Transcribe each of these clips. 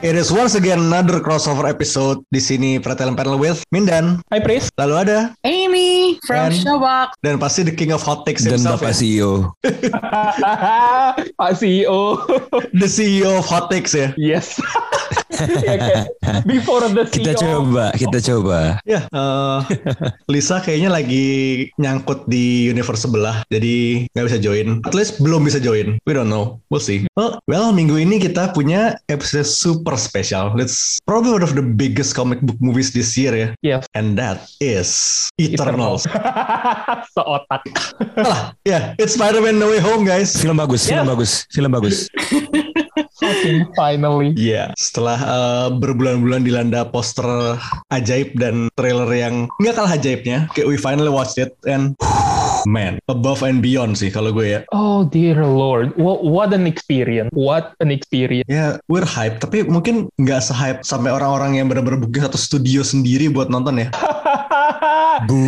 It is once again another crossover episode di sini Pretel Panel with Mindan. Hai Pris. Lalu ada Amy from Dan- Showbox. dan pasti the king of hot takes dan himself Bapak ya. CEO. Pak CEO. The CEO of hot takes ya. yes. ya, kayak before the E Kita CEO. coba, kita coba. Ya, eh, Lisa kayaknya lagi nyangkut di universe sebelah, jadi nggak bisa join. At least belum bisa join. We don't know. We'll see. Well, well minggu ini kita punya episode super spesial. It's probably one of the biggest comic book movies this year ya. Yes. And that is Eternals. Seotak. Alah, ya, it's Spider-Man No Way Home guys. Film bagus, film Yeah. bagus, film bagus. Finally. Iya, setelah eh, berbulan-bulan dilanda poster ajaib dan trailer yang nggak kalah ajaibnya, kayak we finally watched it and man, above and beyond sih kalau gue ya. Oh dear lord. What, what an experience. What an experience. Ya, we're hype, tapi mungkin nggak se-hype sampai orang-orang yang benar-benar booking satu studio sendiri buat nonton ya. Bu.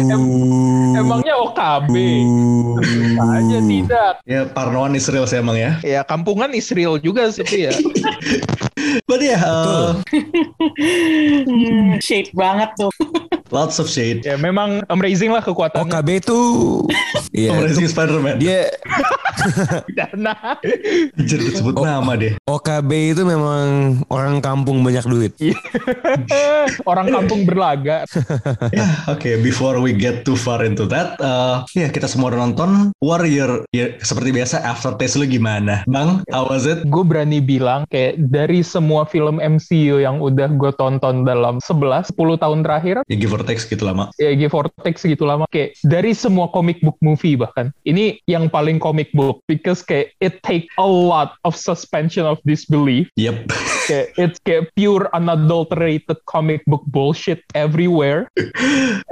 Emangnya OKB? Bu. Aja tidak. Ya, parnoan Israel sih emang ya. Ya kampungan Israel juga sih ya. But ya, eh, Hmm, shade banget tuh. Lots of shade. ya memang amazing lah kekuatannya. OKB itu Iya, Amazing Spider-Man. dia Dana. Jadi disebut nama deh. OKB itu memang orang kampung banyak duit. Orang kampung berlaga. Ya, oke. Before we get too far into that, uh, ya kita semua udah nonton Warrior. Ya, seperti biasa, aftertaste lu gimana, Bang? How was it? gue berani bilang kayak dari semua film MCU yang udah gue tonton dalam 11 10 tahun terakhir Ya give or take segitu lama. ya give or take segitu lama kayak dari semua comic book movie bahkan ini yang paling comic book because kayak it take a lot of suspension of disbelief Yep. kayak it's kayak pure unadulterated comic book bullshit everywhere.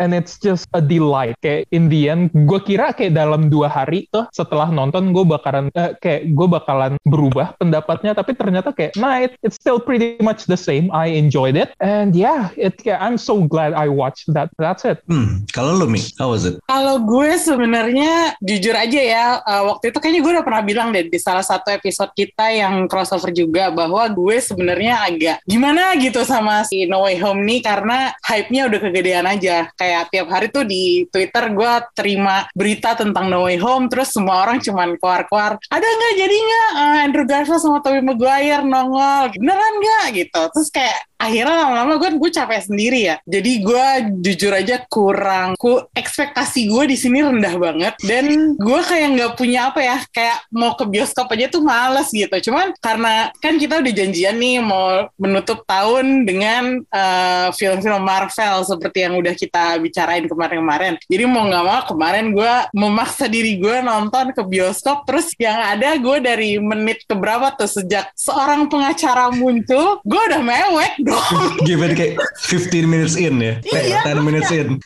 And it's just a delight. Kayak in the end gue kira kayak dalam dua hari tuh setelah nonton gue bakalan eh, kayak gue bakalan berubah pendapatnya. Tapi ternyata kayak nah it, it's still pretty much the same. I enjoyed it. And yeah it kayak I'm so glad I watched that. That's it. Hmm, kalau lu Mi, how was it? Kalau gue sebenarnya jujur aja ya, uh, waktu itu kayaknya gue udah pernah bilang deh di salah satu episode kita yang crossover juga bahwa gue sebenarnya agak gimana gitu sama si No Way Home nih karena hype-nya udah kegedean aja. Kayak tiap hari tuh di Twitter gue terima berita tentang No Way Home terus semua orang cuman keluar-keluar, ada nggak jadi nggak uh, Andrew Garfield sama Tobey Maguire nongol, beneran nggak gitu. Terus kayak akhirnya lama-lama gue gue capek sendiri ya. Jadi gue jujur aja kurang, ku ekspektasi gue di sini rendah banget dan gue kayak nggak punya apa ya, kayak mau ke bioskop aja tuh males gitu. Cuman karena kan kita udah janjian nih mau menutup tahun dengan eh, film-film Marvel seperti yang udah kita bicarain kemarin-kemarin. Jadi mau nggak mau kemarin gue memaksa diri gue nonton ke bioskop terus yang ada gue dari menit ke berapa tuh sejak seorang pengacara muncul gue udah mewek Give it kayak 15 minutes in ya. Iya, 10 minutes in.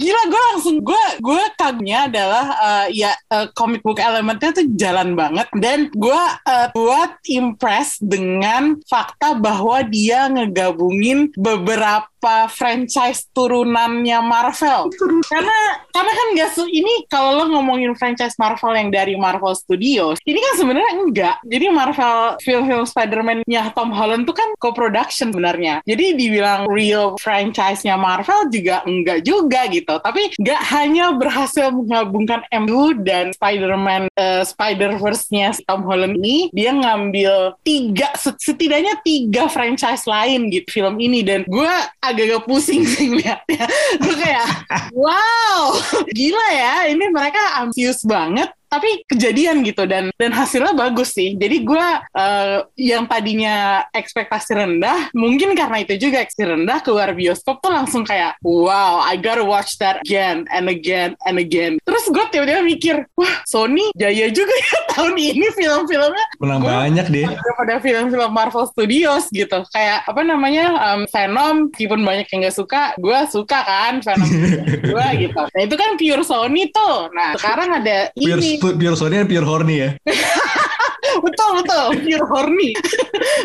gila gue langsung gue gue kagumnya adalah eh, ya eh, comic book elementnya tuh jalan banget dan gue eh, buat impress dengan fakta bahwa dia ngegabungin beberapa franchise turunannya Marvel? Karena karena kan nggak se- ini kalau lo ngomongin franchise Marvel yang dari Marvel Studios ini kan sebenarnya enggak. Jadi Marvel film-film Spider-Man-nya Tom Holland tuh kan co-production sebenarnya. Jadi dibilang real franchise-nya Marvel juga enggak juga gitu. Tapi nggak hanya berhasil menggabungkan MCU dan Spider-Man eh, Spider-Verse-nya Tom Holland ini dia ngambil tiga set- setidaknya tiga franchise lain gitu film ini. Dan gue agak-agak pusing sih lihatnya gue kayak wow gila ya ini mereka ambisius banget tapi kejadian gitu dan dan hasilnya bagus sih jadi gue eh, yang tadinya ekspektasi rendah mungkin karena itu juga ekspektasi rendah keluar bioskop tuh langsung kayak wow I gotta watch that again and again and again terus gue tiba-tiba mikir wah Sony jaya juga ya tahun ini film-filmnya Menang Gua- banyak dia. daripada film-film Marvel Studios gitu. Kayak apa namanya um, Venom, meskipun banyak yang gak suka, gue suka kan Venom gue gitu. Nah itu kan pure Sony tuh. Nah sekarang ada ini, pure Sony pure horny ya. betul betul pure horny.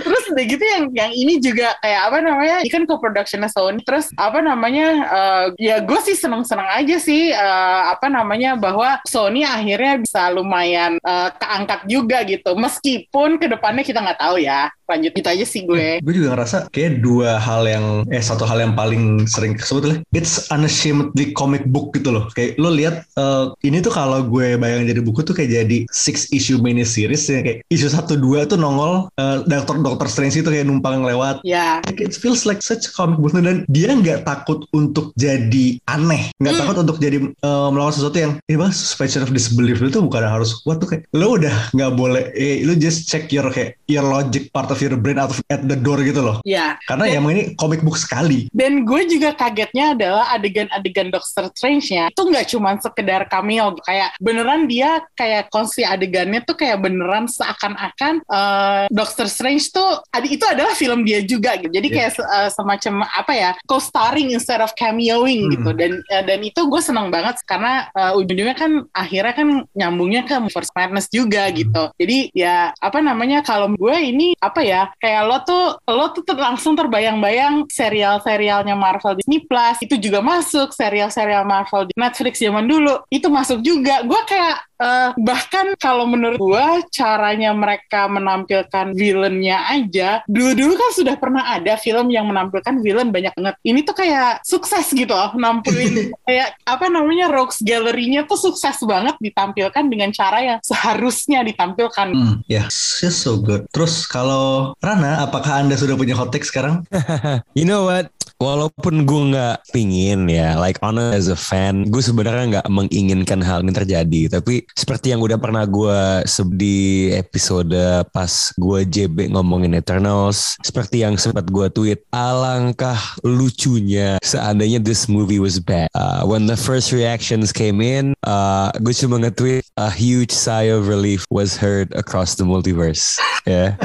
Terus udah gitu yang yang ini juga kayak apa namanya? Ini kan co-productionnya Sony. Terus apa namanya? eh, ya gue sih seneng-seneng aja sih eh, apa namanya bahwa Sony akhirnya bisa lumayan eh, keangkat juga gitu. Meskipun ke depannya kita nggak tahu ya. Lanjut itu aja sih gue. Gue juga ngerasa kayak dua hal yang eh satu hal yang paling sering lah. It's unashamedly comic book gitu loh. Kayak lo lihat eh, ini tuh kalau gue bayang jadi buku tuh kayak jadi six issue mini series ya kayak issue satu dua tuh nongol eh, dokter dokter Strange itu kayak numpang lewat. Ya, Like, It feels like such a comic book dan dia nggak takut untuk jadi aneh, nggak Hmm. takut untuk jadi eh, melakukan sesuatu yang ini bang suspension of disbelief itu bukan harus kuat tuh kayak lo udah nggak boleh, eh, lo just check your kayak your logic part of your brain out of, at the door gitu loh. ya. Karena ya emang ini comic book sekali. Dan gue juga kagetnya adalah adegan-adegan Doctor Strange-nya itu nggak cuma sekedar cameo, kayak beneran dia kayak konsi adegannya tuh kayak beneran seakan-akan eh, Doctor Strange tuh itu adalah film dia juga gitu. Jadi kayak se- eh, semacam apa ya co-starring instead of cameoing Hmm. gitu. Dan eh, dan itu gue seneng banget karena eh, ujung-ujungnya kan akhirnya kan nyambungnya ke First Madness juga gitu. Jadi ya apa namanya kalau gue ini apa ya kayak lo tuh lo tuh ter- langsung terbayang-bayang serial-serialnya Marvel Disney Plus itu juga masuk serial-serial Marvel di Netflix zaman dulu itu masuk juga gue kayak eh, bahkan kalau menurut gue caranya mereka menampilkan villainnya aja dulu-dulu kan sudah pernah ada film yang menampilkan villain banyak banget ini tuh kayak sukses gitu loh nampilin kayak apa namanya Rogues Gallery-nya tuh sukses banget ditampilkan dengan cara yang seharusnya ditampilkan Hmm, ya, just so good. Terus kalau Rana, apakah anda sudah punya hot take sekarang? You know what? Walaupun gue nggak pingin ya, like honest as a fan, gue sebenarnya nggak menginginkan hal ini terjadi. Tapi seperti yang udah pernah gue di episode pas gue JB ngomongin Eternals, seperti yang sempat gue tweet, alangkah lucunya seandainya this movie was bad. Uh, when the first reactions came in, uh, gue cuma nge-tweet a huge sigh of relief was heard across the multiverse. Ya.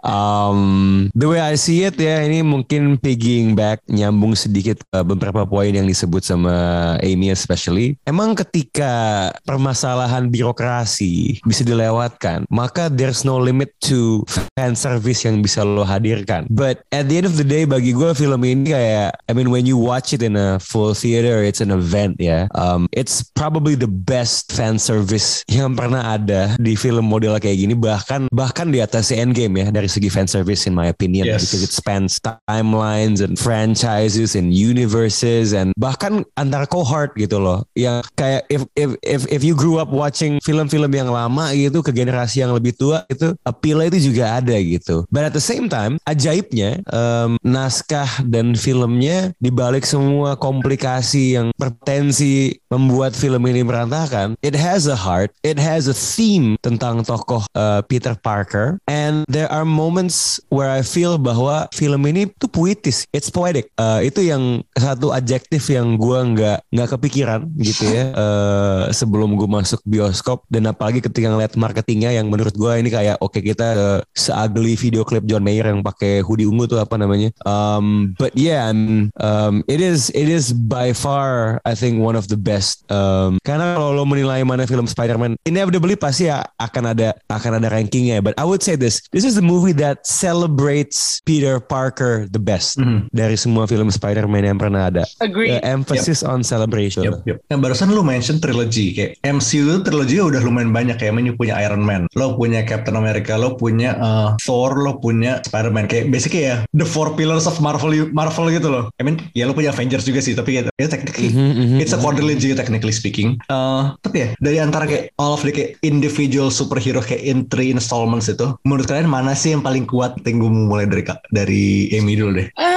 Um, the way I see it ya ini mungkin pigging back nyambung sedikit ke beberapa poin yang disebut sama Amy especially. Emang ketika permasalahan birokrasi bisa dilewatkan, maka there's no limit to fan service yang bisa lo hadirkan. But at the end of the day bagi gue film ini kayak I mean when you watch it in a full theater it's an event ya. Um, it's probably the best fan service yang pernah ada di film model kayak gini bahkan bahkan di atas Endgame ya dari segi fan service in my opinion Yes. because it spans timelines and franchises and universes and bahkan antar cohort gitu loh. Yang kayak if if if if you grew up watching film-film yang lama gitu ke generasi yang lebih tua itu appeal itu juga ada gitu. But at the same time ajaibnya em, naskah dan filmnya dibalik semua komplikasi yang berpotensi membuat film ini berantakan it has a heart it has a theme tentang tokoh uh, Peter Parker. And there are moments where I feel bahwa film ini tuh puitis it's poetic Uh, itu yang satu adjektif yang gua nggak nggak kepikiran gitu ya uh, sebelum gue masuk bioskop. Dan apalagi ketika ngeliat marketingnya yang menurut gua ini kayak oke kita uh, seugly video klip John Mayer yang pakai hoodie ungu tuh apa namanya. Um, but yeah I'm, um, it is it is by far I think one of the best. Um, karena kalau lo menilai mana film Spider-Man inevitably pasti ya akan ada akan ada rankingnya. But I would say this this is the movie that celebrates Peter Parker the best Mhm. dari semua film Spider-Man yang pernah ada agree Uh, emphasis on celebration Yup, yup. Yang barusan lu mention trilogy kayak MCU trilogy udah lumayan banyak kayak men, you punya Iron Man, lo punya Captain America, lo punya uh, Thor, lo punya Spider-Man kayak basically ya the four pillars of Marvel Marvel gitu loh. I mean ya lo punya Avengers juga sih tapi ya, ya technically Mhm, mhm, It's a mhm. quadrilogy technically speaking. Uh, tapi ya dari antara kayak all of the kayak individual superhero kayak in three installments itu, menurut kalian mana sih yang paling kuat? Tinggu mulai dari dari Amy dulu deh. Eh,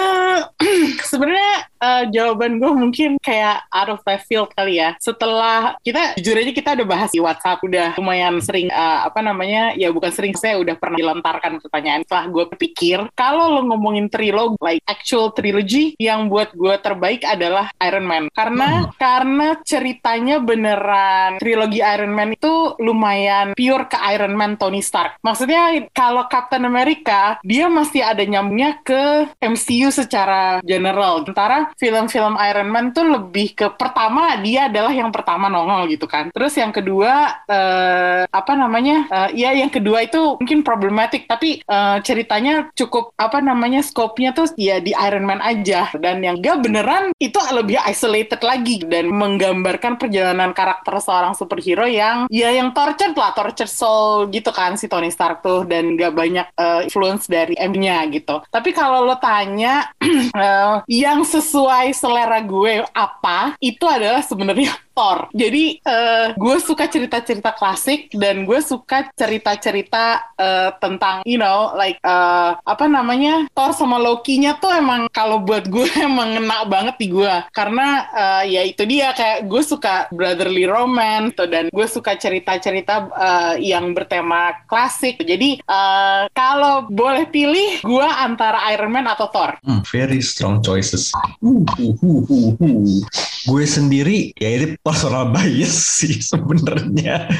eh, jawaban gue mungkin kayak out of left field kali ya. Setelah kita jujur aja kita udah bahas di WhatsApp, udah lumayan sering eh, apa namanya ya bukan sering saya udah pernah dilontarkan pertanyaan. Setelah gue pikir kalau lo ngomongin trilogi, like actual trilogy, yang buat gue terbaik adalah Iron Man. Karena karena ceritanya beneran trilogi Iron Man itu lumayan pure ke Iron Man Tony Stark. Maksudnya kalau Captain America dia masih ada nyambungnya ke MCU secara general. Sementara film-film Iron Man tuh lebih ke pertama dia adalah yang pertama nongol gitu kan. Terus yang kedua eh, apa namanya? Eh, ya yang kedua itu mungkin problematik tapi eh, ceritanya cukup apa namanya skopnya tuh ya di Iron Man aja dan yang gak beneran itu lebih isolated lagi dan menggambarkan perjalanan karakter seorang superhero yang ya yang tortured lah tortured soul gitu kan si Tony Stark tuh dan gak banyak eh, influence dari M-nya gitu. Tapi kalau lo tanya eh, yang sesuai selera gue apa itu adalah sebenarnya Thor. Jadi eh, gue suka cerita-cerita klasik dan gue suka cerita-cerita eh, tentang you know like eh, apa namanya Thor sama Loki-nya tuh emang kalau buat gue emang ngena banget di gue karena eh, ya itu dia kayak gue suka brotherly romance tuh, dan gue suka cerita-cerita eh, yang bertema klasik. Jadi eh, kalau boleh pilih gue antara Iron Man atau Thor. Hmm, very strong choices. Uh, uh, uh, uh, uh. Gue sendiri ya ini personal bias sih sebenarnya.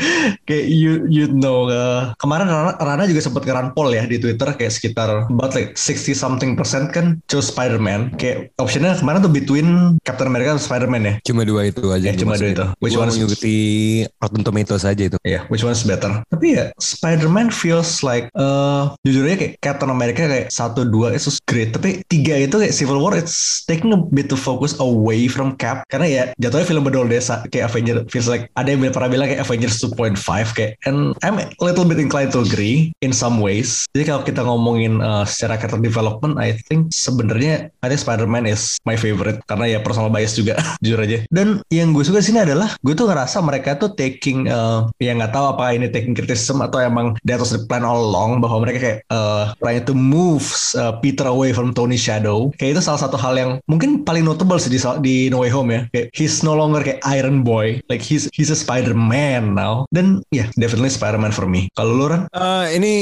Kayak you you know uh, kemarin Rana, Rana juga sempat ngeran poll ya di Twitter kayak sekitar about like 60 something percent kan choose Spider-Man. Kayak optionnya kemarin tuh between Captain America dan Spider-Man ya. Cuma dua itu aja. Ya, cuma dua itu. Which one mengikuti Rotten Tomatoes aja itu. Ya, which one is better? Tapi ya, Spider-Man feels like, uh, jujur aja kayak Captain America kayak satu dua itu great. Tapi tiga itu kayak Civil War, it's taking bit to focus away from Cap. Karena ya jatuhnya film bedol desa kayak Avenger feels like ada yang pernah bilang kayak Avengers 2.5 kayak. And I'm a little bit inclined to agree in some ways. Jadi kalau kita ngomongin uh, secara character development, I think sebenarnya I think Spider-Man is my favorite karena ya personal bias juga jujur aja. Dan yang gue suka sini adalah gue tuh ngerasa mereka tuh taking uh, ya nggak tahu apakah ini taking criticism atau emang that was the plan all along bahwa mereka kayak uh, trying to move uh, Peter away from Tony's shadow. Kayak itu salah satu hal yang mungkin paling notable sih di, di No Way Home ya. Kayak he's no longer kayak Iron Boy, like he's he's a Spider-Man now. Dan ya yeah, definitely Spider-Man for me. Kalau lu Ran? Eh, ini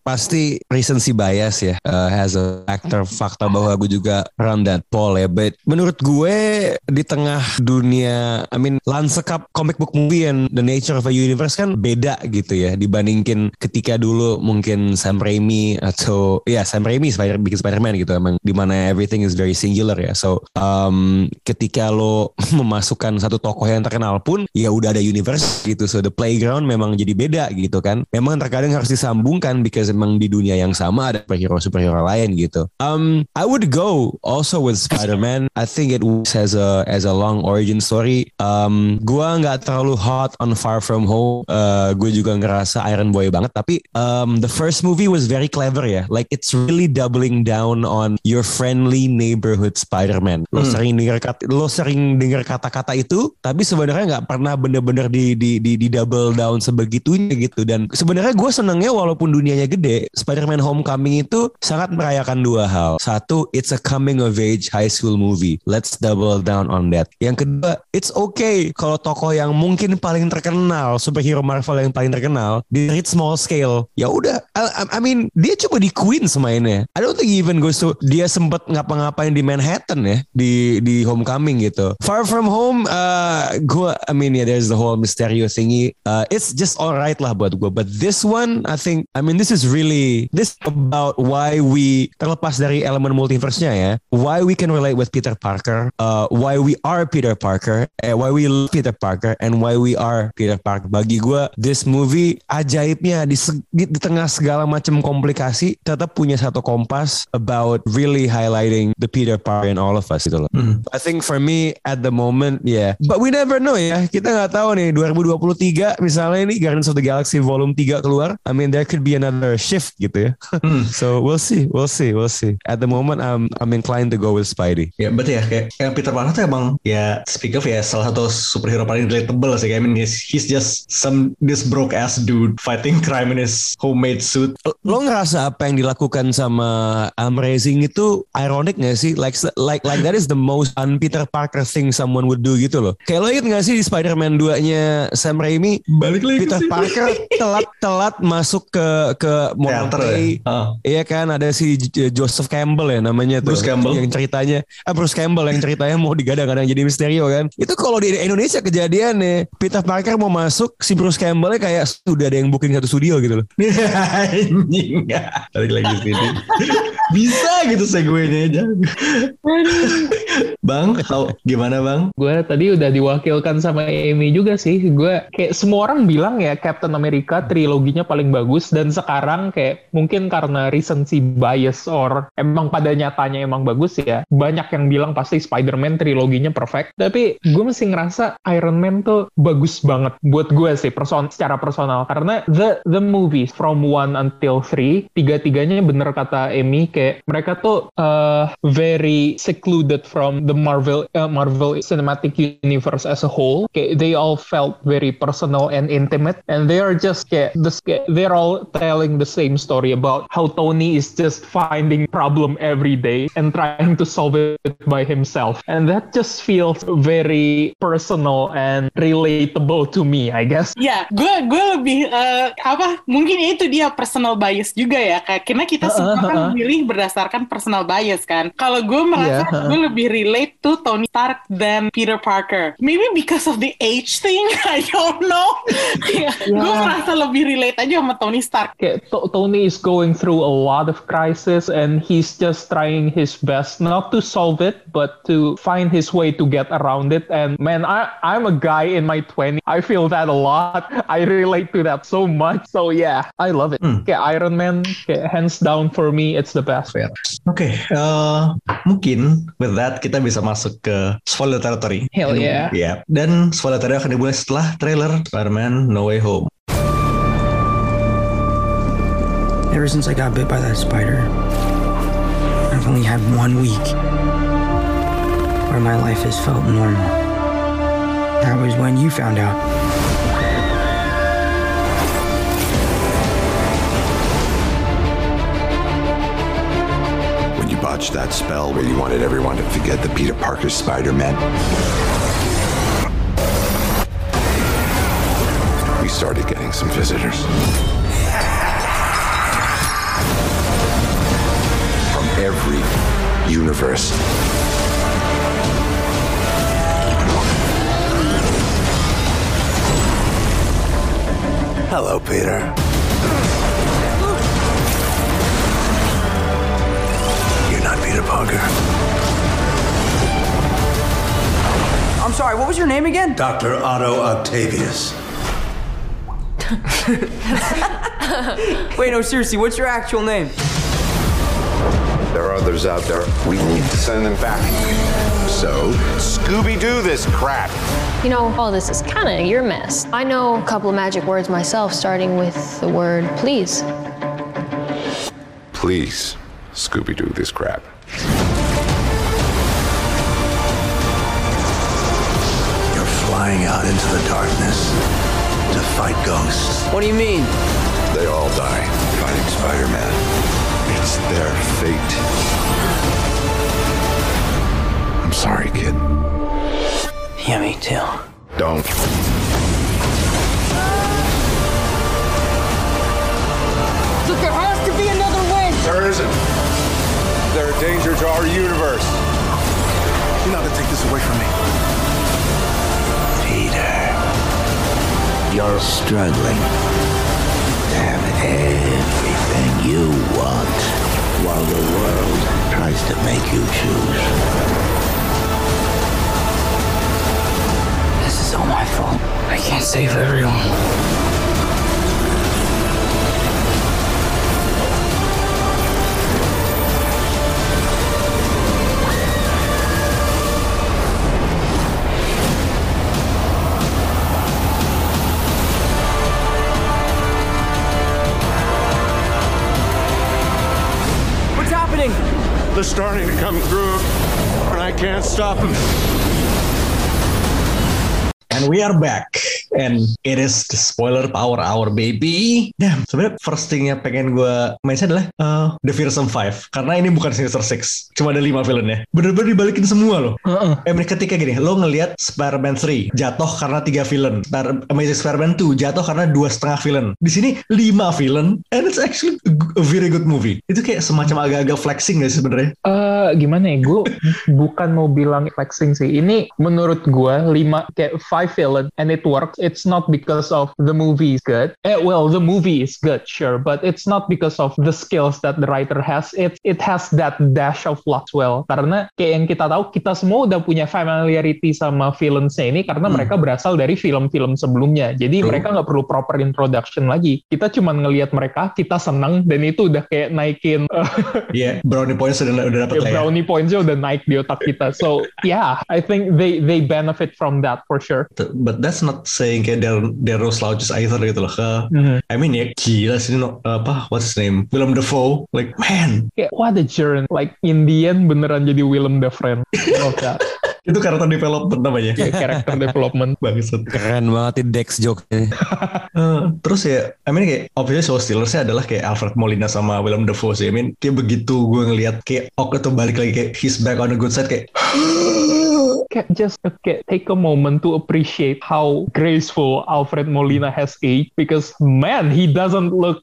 pasti recency bias ya uh, has a factor fakta bahwa gue juga run that poll ya. But menurut gue di tengah dunia I mean lanskap comic book movie and the nature of a universe kan beda gitu ya dibandingin ketika dulu mungkin Sam Raimi atau ya Sam Raimi Spider bikin Spider-Man gitu emang di mana everything is very singular ya. So um, ketika lo memasukkan satu tokoh yang terkenal pun ya udah ada universe gitu. So the playground memang jadi beda gitu kan. Memang terkadang harus disambungkan because emang di dunia yang sama ada superhero superhero lain gitu. Um I would go also with Spider-Man. I think it was as a as a long origin story. Um gua nggak terlalu hot on Far From Home. Uh, gue juga ngerasa Iron Boy banget. Tapi um the first movie was very clever ya. Like it's really doubling down on your friendly neighborhood Spider-Man. Lo Hmm. sering dengar kata lo sering dengar kata-kata itu tapi sebenarnya nggak pernah bener-bener di, di di di double down sebegitunya gitu. Dan sebenarnya gue senengnya walaupun dunianya gede Spider-Man Homecoming itu sangat merayakan dua hal. Satu it's a coming of age high school movie. Let's double down on that. Yang kedua it's okay kalau tokoh yang mungkin paling terkenal superhero Marvel yang paling terkenal di small scale. Ya udah I, I- mean dia coba di Queens mainnya. I don't think even goes to dia sempet ngapa-ngapain di Manhattan ya di di Homecoming gitu. Far From Home uh, gue I mean yeah there's the whole Mysterio thingy. Uh, it's just alright lah buat gue but this one I think I mean this is really this about why we terlepas dari elemen multiverse-nya ya why we can relate with Peter Parker uh, why we are Peter Parker eh, why we love Peter Parker and why we are Peter Parker. Bagi gue this movie ajaibnya di, di, di tengah segala macam komplikasi tetap punya satu kompas about really highlighting the Peter Parker in all of us gitu loh. Hmm. I think for me at the moment yeah. But we never know ya. Kita nggak tahu nih 2023 misalnya ini Guardians of the Galaxy Volume 3 keluar. I mean there could be another shift gitu ya. Hmm. so we'll see, we'll see, we'll see. At the moment I'm I'm inclined to go with Spidey. Ya betul ya kayak, kayak Peter Parker tuh emang ya speak of ya salah satu superhero paling relatable sih. I mean he's, he's just some this broke ass dude fighting crime in his homemade suit. Lo ngerasa apa yang dilakukan sama Amazing itu ironic gak sih? Like like like that is the most un Peter Parker thing someone would do gitu loh. Kayak lo inget gak sih di Spider-Man 2-nya Sam Raimi? Balik lagi Peter. Parker telat-telat masuk ke ke Teater Monterey. ya. Iya kan ada si Joseph Campbell ya namanya tuh. Bruce Campbell. Yang ceritanya ah Bruce Campbell yang ceritanya mau digadang-gadang jadi Misterio kan. Itu kalau di Indonesia kejadian nih Peter Parker mau masuk si Bruce Campbell kayak sudah ada yang booking satu studio gitu loh. Anjing. Balik lagi ke sini. Bisa gitu segue-nya aja. bang, how, gimana bang? Gue tadi udah diwakilkan sama Amy juga sih. Gue kayak semua orang bilang ya Captain America triloginya paling bagus dan sekarang kayak mungkin karena recency bias or emang pada nyatanya emang bagus ya. Banyak yang bilang pasti Spider-Man triloginya perfect. Tapi gue masih ngerasa Iron Man tuh bagus banget buat gue sih person secara personal karena the the movies from one until three tiga-tiganya bener kata Amy kayak mereka tuh uh, very secluded from the Marvel uh, Marvel Cinematic Universe as a whole. Kayak they all felt very personal and intimate, and they are just kayak this kayak, they're all telling the same story about how Tony is just finding problem every day and trying to solve it by himself, and that just feels very personal and relatable to me, I guess. Ya, gue gue lebih eh, apa? Mungkin itu dia personal bias juga ya, kayak karena kita semua kan memilih berdasarkan personal bias kan. Kalau gue merasa Iya, gue lebih relate to Tony Stark than Peter Parker. Maybe because of the age thing, I don't know. Ya, Gue merasa lebih relate aja sama Tony Stark. kayak To- Tony is going through a lot of crisis and he's just trying his best not to solve it but to find his way to get around it and man I I'm a guy in my 20s I feel that a lot I relate to that so much so yeah I love it Hmm. kayak Iron Man kayak hands down for me it's the best. Oke, eh, mungkin with that kita bisa masuk ke spoiler territory. Hell yeah. Iya. Dan spoiler territory akan dimulai setelah trailer Spider-Man No Way Home. Ever since I got bit by that spider, I've only had one week where my life has felt normal. That was when you found out. When you botched that spell where you wanted everyone to forget the Peter Parker Spider-Man. We started getting some visitors. Every universe. Hello, Peter. You're not Peter Parker. I'm sorry, what was your name again? Dr. Otto Octavius. Wait, no, seriously, what's your actual name? There are others out there. We need to send them back. So, Scooby Doo this crap. You know, all this is kind of your mess. I know a couple of magic words myself, starting with the word please. Please, Scooby Doo this crap. You're flying out into the darkness to fight ghosts. What do you mean? They all die fighting Spider Man. It's their fate. I'm sorry, kid. Yeah, me too. Don't. Look, there has to be another way! There isn't. They're a danger to our universe. You're not gonna take this away from me. Peter, you're struggling to have everything you want while the world tries to make you choose. This is all my fault. I can't save everyone. They're starting to come through, and I can't stop them. And we are back. And it is the spoiler power hour baby. Damn, sebenarnya first thing yang pengen gue mention adalah uh, The Fearsome Five. Karena ini bukan Sinister Six. Cuma ada lima villainnya. Bener-bener dibalikin semua loh. Heeh. Eh, ketika gini, lo ngelihat Spider-Man 3 jatuh karena tiga villain. Spider- Amazing Spider-Man 2 jatuh karena dua setengah villain. Di sini lima villain, and it's actually a very good movie. Itu kayak semacam agak-agak flexing gak sih sebenarnya? Eh gimana ya gue bukan mau bilang flexing sih ini menurut gue lima kayak five villain and it works it's not because of the movie is good eh well the movie is good sure but it's not because of the skills that the writer has it it has that dash of luck as well karena kayak yang kita tahu kita semua udah punya familiarity sama villains-nya ini karena mereka berasal dari film-film sebelumnya jadi True. mereka nggak perlu proper introduction lagi kita cuma ngelihat mereka kita senang dan itu udah kayak naikin Iya, brownie points udah, udah dapet ya, lah ya. brownie points-nya udah naik di otak kita. So yeah, I think they they benefit from that for sure. But that's not saying kayak they're, they're no slouches either gitu loh. Ke, I mean ya gila sih no, apa what's his name Willem Dafoe like man Kayak what a journey. Like in the end beneran jadi Willem Dafoe. Love that. itu karakter development namanya Kayak character development. bangsat Keren banget nih Dex joke-nya. Eh, terus ya I mean kayak obviously Soul Stealersnya adalah kayak Alfred Molina sama Willem Dafoe sih I mean kayak begitu gue ngeliat kayak Ok tuh balik lagi kayak he's back on the good side kayak Kayak just kayak take a moment to appreciate how graceful Alfred Molina has aged because man, he doesn't look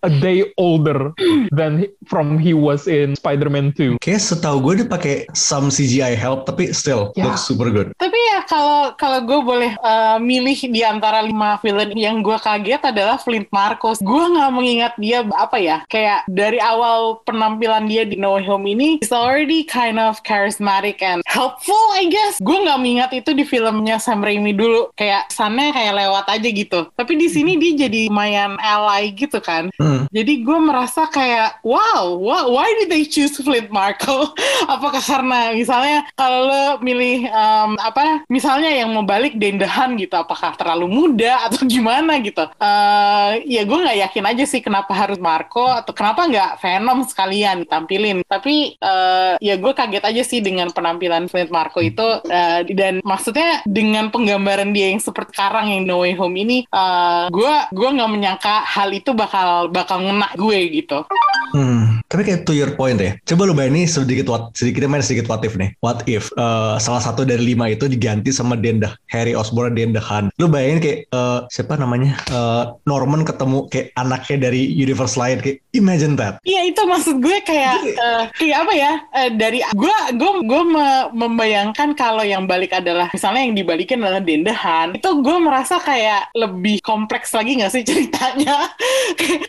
a day older than he- from he was in Spider-Man 2. kayak setahu gue dia pakai some CGI help tapi still Ya. looks super good Tapi ya kalau kalau gue boleh uh, milih di antara lima villain yang gue kaget adalah Flint Marcos. Gue nggak mengingat dia apa ya kayak dari awal penampilan dia di No Way Home ini he's already kind of charismatic and helpful I guess. Gue nggak mengingat itu di filmnya Sam Raimi dulu kayak sana kayak lewat aja gitu. Tapi di sini dia jadi lumayan ally gitu kan. Hmm. Jadi gue merasa kayak wow, why did they choose Flint Marco? Apakah karena misalnya kalau lo milih em, apa misalnya yang mau balik dendahan gitu, apakah terlalu muda atau gimana gitu? Eh ya gue nggak yakin aja sih kenapa harus Marco atau kenapa nggak Venom sekalian ditampilin. Tapi eh ya gue kaget aja sih dengan penampilan Flint Marco itu eh, dan maksudnya dengan penggambaran dia yang seperti sekarang yang No Way Home ini, gue gue nggak menyangka hal itu bakal bakal ngena gue gitu. Hmm, tapi kayak to your point ya. Coba lu bayangin sedikit what, sedikit main sedikit what if nih. What if eh, salah satu dari lima itu diganti sama Denda Harry Osborn Denda Han. Lu bayangin kayak eh, siapa namanya Eh, Norman ketemu kayak anaknya dari universe lain kayak imagine that. Iya itu maksud gue kayak eh, kayak apa ya eh, dari gue gue gue me- membayangkan kalau yang balik adalah misalnya yang dibalikin adalah dendahan itu gue merasa kayak lebih kompleks lagi nggak sih ceritanya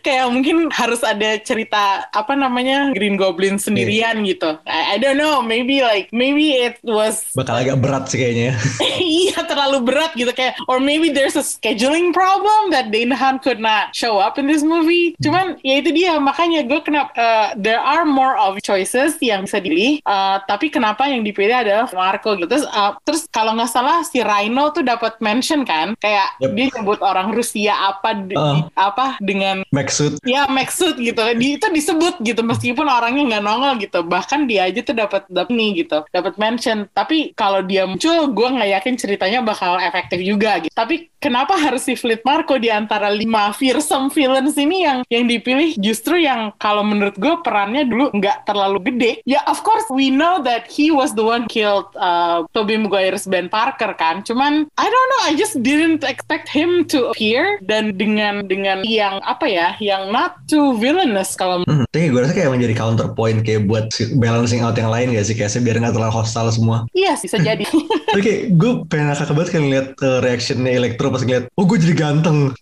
kayak mungkin harus ada cerita apa namanya Green Goblin sendirian gitu. I, I don't know maybe like maybe it was Bakal agak berat sih kayaknya. iya terlalu berat gitu kayak or maybe there's a scheduling problem that Dane Han could not show up in this movie. Cuman ya itu dia makanya gue kenapa uh, there are more of choices yang bisa dipilih. Uh, tapi kenapa yang dipilih adalah Marco gitu. Terus uh, terus kalau nggak salah si Rhino tuh dapat mention kan? Kayak Yep. dia nyebut orang Rusia apa di- Uh. apa dengan Maxud Ya Maxud gitu, di, itu disebut gitu meskipun orangnya nggak nongol gitu. Bahkan dia aja tuh dapat dapat nih gitu, dapat mention. Tapi kalau dia muncul, gue nggak yakin ceritanya bakal efektif juga gitu. Tapi kenapa harus si Fleet Marco di antara lima fearsome villains ini yang yang dipilih justru yang kalau menurut gue perannya dulu nggak terlalu gede. Ya of course we know that he was the one killed uh, Tobey Maguire's Ben Parker kan. Cuman I don't know, I just didn't expect him to appear dan dengan dengan yang apa ya, yang not too villainous kalau Hmm, tapi gue rasa kayak menjadi counterpoint kayak buat balancing out yang lain gak sih kayak biar nggak terlalu hostile semua. iya sih bisa jadi. Tapi kayak gue pengen ngakak banget kan ngeliat uh, reactionnya Electro pas ngeliat, oh gue jadi ganteng.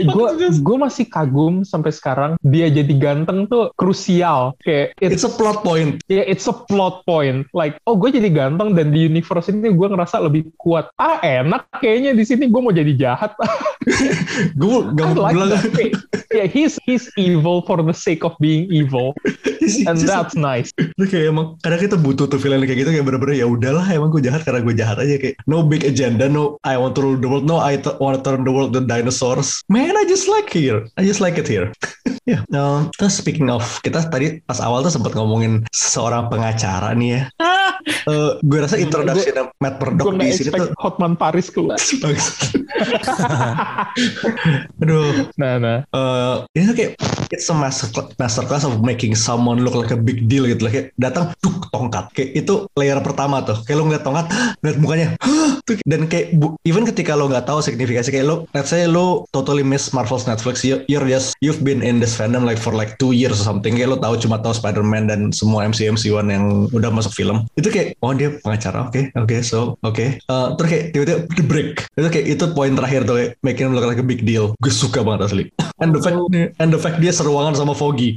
Gue gue masih kagum sampai sekarang dia jadi ganteng tuh krusial. Kayak it's it's a plot point. ya it's a plot point. Like oh gue jadi ganteng dan di universe ini gue ngerasa lebih kuat. Ah enak kayaknya di sini gue mau jadi jahat. Gue gak mau like bilang. yeah he's he's evil for the sake of being evil. And that's nice. Itu kayak emang kadang kita butuh tuh villain kayak gitu kayak bener-bener ya udahlah emang gue jahat karena gue jahat aja. Kayak no big agenda no I want to rule the world no I want to turn the world to dinosaurs. Man I just like here. I just like it here. Ya, um, terus speaking of, kita tadi pas awal tuh sempat ngomongin seorang pengacara nih ya. Eh, gue rasa introduction Matt Murdock di sini tuh Hotman Paris keluar. Aduh, Nah, nah. eh ini tuh kayak it's a master masterclass of making someone look like a big deal gitu lah kayak datang duk tongkat. Kayak itu layer pertama tuh. Kayak lo ngeliat tongkat ngeliat mukanya dan kayak even ketika lo nggak tahu signifikasi kayak lo let's say lo totally miss Marvel's Netflix you, you're just you've been in this fandom like for like two years or something. Kayak lo tahu cuma tahu Spider-Man dan semua MCU MCU yang udah masuk film. Itu kayak oh dia pengacara oke oke so oke. Eh, terus kayak tiba-tiba di break. Itu kayak itu poin terakhir tuh kayak making him look like a big deal. Gue suka banget asli. And the fact and the fact dia seruangan sama Foggy.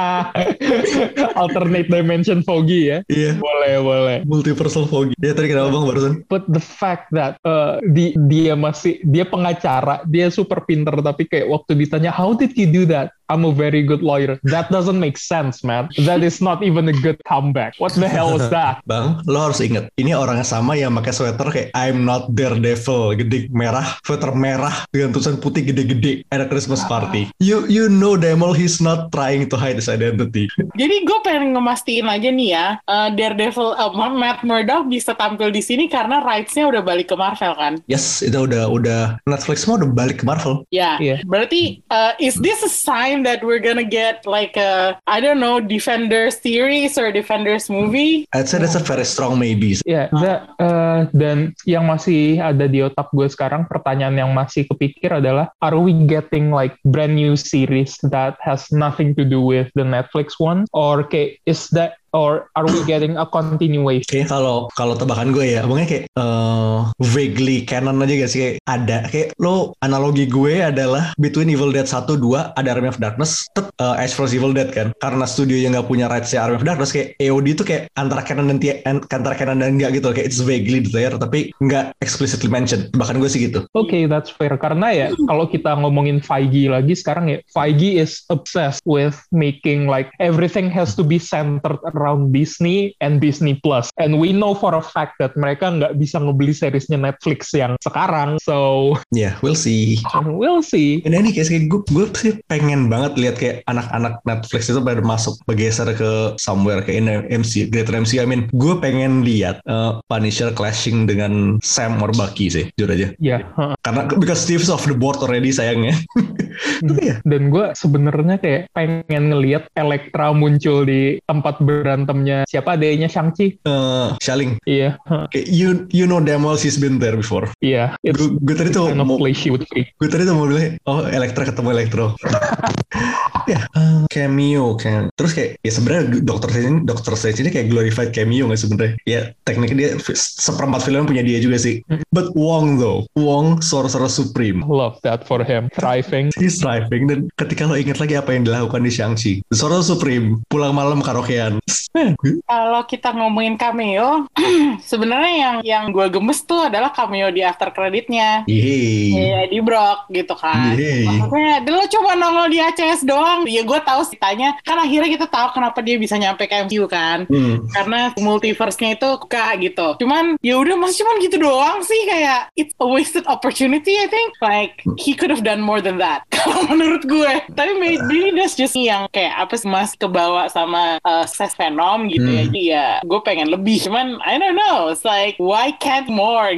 Alternate dimension foggy ya. iya. Boleh, boleh. multiversal Foggy. Ya tadi kenapa bang barusan? But the fact that uh, di, dia masih dia pengacara, dia super pinter tapi kayak waktu ditanya how did you do that? I'm a very good lawyer. That doesn't make sense, man. That is not even a good comeback. What the hell was that? Bang, lo harus inget, ini orang yang sama yang pakai sweater kayak I'm not Daredevil, gede merah, sweater merah dengan tulisan putih gede-gede at a Christmas party. You you know well he's not trying to hide his identity. Jadi gue pengen ngemastiin aja nih ya, eh, Daredevil eh, Matt Murdock bisa tampil di sini karena rights-nya udah balik ke Marvel kan? Yes, itu udah udah Netflix semua udah balik ke Marvel. Ya, Iya. berarti uh, is this a sign that we're gonna get like a I don't know Defenders series or Defenders movie? I'd say that's a very strong maybe. Ya, that, uh, dan yang masih ada di otak gue sekarang, pertanyaan yang masih kepikir adalah, are we getting like brand new series that has nothing to do with the Netflix one? Or kayak, is that, or are we getting a continuation? Kayaknya kalau kalau tebakan gue ya, abangnya kayak eh, vaguely canon aja gak sih kayak ada kayak lo analogi gue adalah between Evil Dead 1 2 ada Army of Darkness, tetep uh, Ash vs Evil Dead kan. Karena studio yang nggak punya rights Army of Darkness kayak AOD itu kayak antara canon dan ti- an- antara canon dan enggak gitu kayak it's vaguely there tapi nggak explicitly mentioned. Bahkan gue sih gitu. Oke, that's fair. Karena ya, kalau kita ngomongin Feige lagi sekarang ya, Feige is obsessed with making like everything has to be centered around Disney and Disney Plus. And we know for a fact that mereka nggak bisa ngebeli seriesnya Netflix yang sekarang. So, Ya, we'll see. we'll see. Dan ini kayak gue, gue sih pengen banget lihat kayak anak-anak Netflix itu pada masuk bergeser ke somewhere ke MC Greater MC. I mean, gue pengen lihat uh, Punisher clashing dengan Sam or Bucky sih, jujur aja. Ya, heeh. Karena because Steve's off the board already sayangnya. Ya, dan gue sebenarnya kayak pengen ngelihat Elektra muncul di tempat berantemnya siapa adanya Shang-Chi. uh, Shaling. Iya, heeh. Kayak you you know damn well she's been there before. iya. It's Gue tadi tuh kind of mau gue tadi tuh mau bilang oh Elektra ketemu Elektro. ya uh, cameo kayak terus kayak ya sebenarnya Dokter Strange Dokter Strange ini kayak glorified cameo nggak sebenarnya ya tekniknya dia seperempat film punya dia juga sih but Wong though Wong Sorcerer Supreme Love that for him. Thriving. He's thriving dan ketika lo inget lagi apa yang dilakukan di Shang-Chi Sorcerer Supreme pulang malam karaokean Man, Kalau kita ngomongin cameo, sebenarnya yang yang gue gemes tuh adalah cameo di after creditnya. Iya di Brock gitu kan. Yeay. Maksudnya lo coba nongol di ACS doang. Ya gue tahu ceritanya. Kan akhirnya kita tahu kenapa dia bisa nyampe ke MCU kan. Hmm. Karena multiverse-nya itu buka gitu. Cuman ya udah mas cuman gitu doang sih kayak it's a wasted opportunity I think. Like he could have done more than that. Kalau menurut gue. Tapi maybe that's just yang kayak apa sih mas kebawa sama uh, sukses Venom gitu ya. Hmm. Jadi ya gue pengen lebih. Cuman I don't know. It's like why can't more?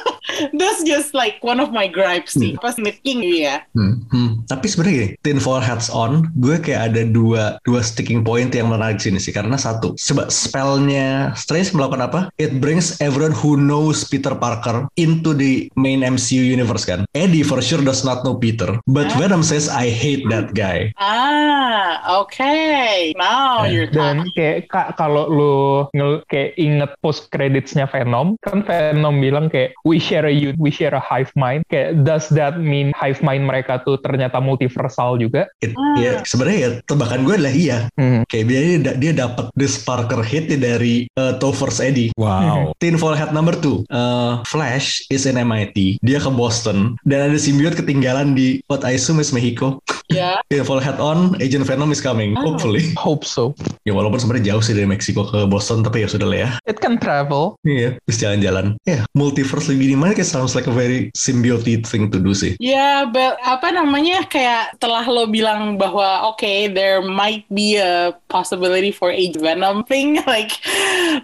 that's just like one of my gripes sih. Pas nitpicking gitu ya. Hmm, hmm. Tapi sebenarnya gini, tinfoil hats on, gue kayak ada dua dua sticking point yang menarik di sini sih. Karena satu, coba spellnya Strange melakukan apa? It brings everyone who knows Peter Parker into the main MCU universe kan. Eddie for sure does not know Peter, but Venom says I hate that guy. Ah, okay. Now Eh, you're Dan kayak ka- kalau lu ngel- kayak inget post creditsnya Venom, kan Venom bilang kayak we share a youth, we share a hive mind. Kayak does that mean hive mind mereka tuh ternyata multiversal juga? It, Ya sebenarnya ya tebakan gue adalah iya. Hmm. Kayak dia dia, dia dapat this Parker hit dari uh, Topher's Eddie. Wow. Tinfoil hat number two. Uh, Flash is in MIT. Dia ke Boston dan ada simbiot ketinggalan di what I assume is Mexico. Ya. Yeah, full head on, Agent Venom is coming. Oh. Hopefully. Hope so. Ya walaupun sebenarnya jauh sih dari Meksiko ke Boston, tapi ya sudah lah ya. It can travel. Iya, terus jalan-jalan. Ya, multiverse lagi di mana kayak sounds like a very symbiotic thing to do sih. Ya, but apa namanya kayak telah lo bilang bahwa okay, there might be a possibility for age venom thing. Like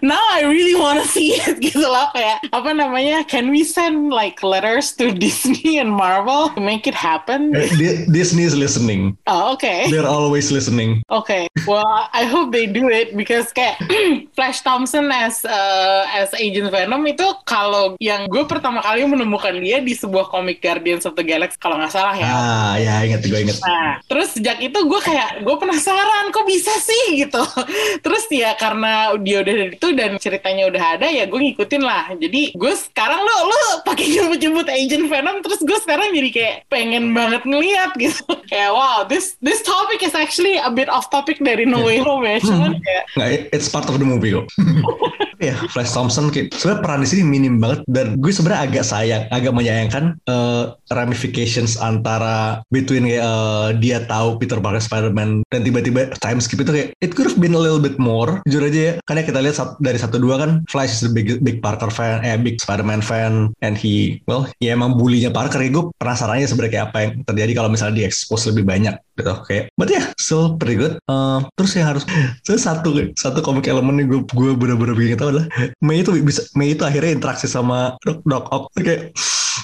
now I really want to see it gitu loh kayak apa namanya? Can we send like letters to Disney and Marvel to make it happen? Eh, Di- Disney is listening. Oh, okay. They're always listening. Okay, well, I hope they do it because kayak Flash Thompson as uh, as Agent Venom itu kalau yang gue pertama kali menemukan dia di sebuah komik Guardians of the Galaxy kalau nggak salah ya. Ah, ya ingat gue ingat. Nah, terus sejak itu gue kayak gue penasaran kok bisa sih gitu. Terus ya karena dia udah dari itu dan ceritanya udah ada ya gue ngikutin lah. Jadi gue sekarang lo lo pakai nyebut-nyebut Agent Venom terus gue sekarang jadi kayak pengen banget ngeliat gitu. kayak wow, this this topic is actually a bit off topic dari No Way Home ya. Cuman kayak Nggak, it's part of the movie kok. ya, Flash Thompson kayak sebenarnya peran di sini minim banget dan gue sebenarnya agak sayang, agak menyayangkan eh, ramifications antara between kayak eh, dia tahu Peter Parker Spider-Man dan tiba-tiba time skip itu kayak it could have been a little bit more. Jujur aja ya, karena kita lihat sat- dari satu dua kan Flash is a big big Parker fan, eh big Spider-Man fan and he well ya emang bulinya Parker ya. Gue penasaran aja sebenarnya kayak apa yang terjadi kalau misalnya di expose lebih banyak gitu kayak but ya still pretty good. Eh, terus yang harus saya satu satu komik elemen gue gue bener-bener bikin tahu adalah Mei itu bisa Mei itu akhirnya interaksi sama Doc, Doc Ock kayak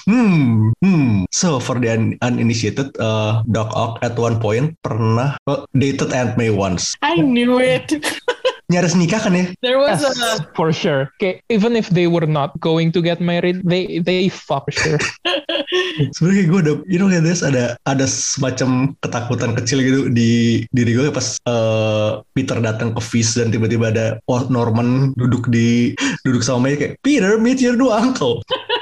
hmm hmm so for the un- uninitiated uh, Doc Ock at one point pernah well, dated Aunt May once I knew it. nyaris nikah kan ya There was Yes, a for sure. Okay, even if they were not going to get married, they they fuck for sure. sebenarnya gue ada you know this ada ada semacam ketakutan kecil gitu di diri gue pas uh, Peter datang ke Fizz dan tiba-tiba ada Norman duduk di duduk sama May kayak Peter meet your new uncle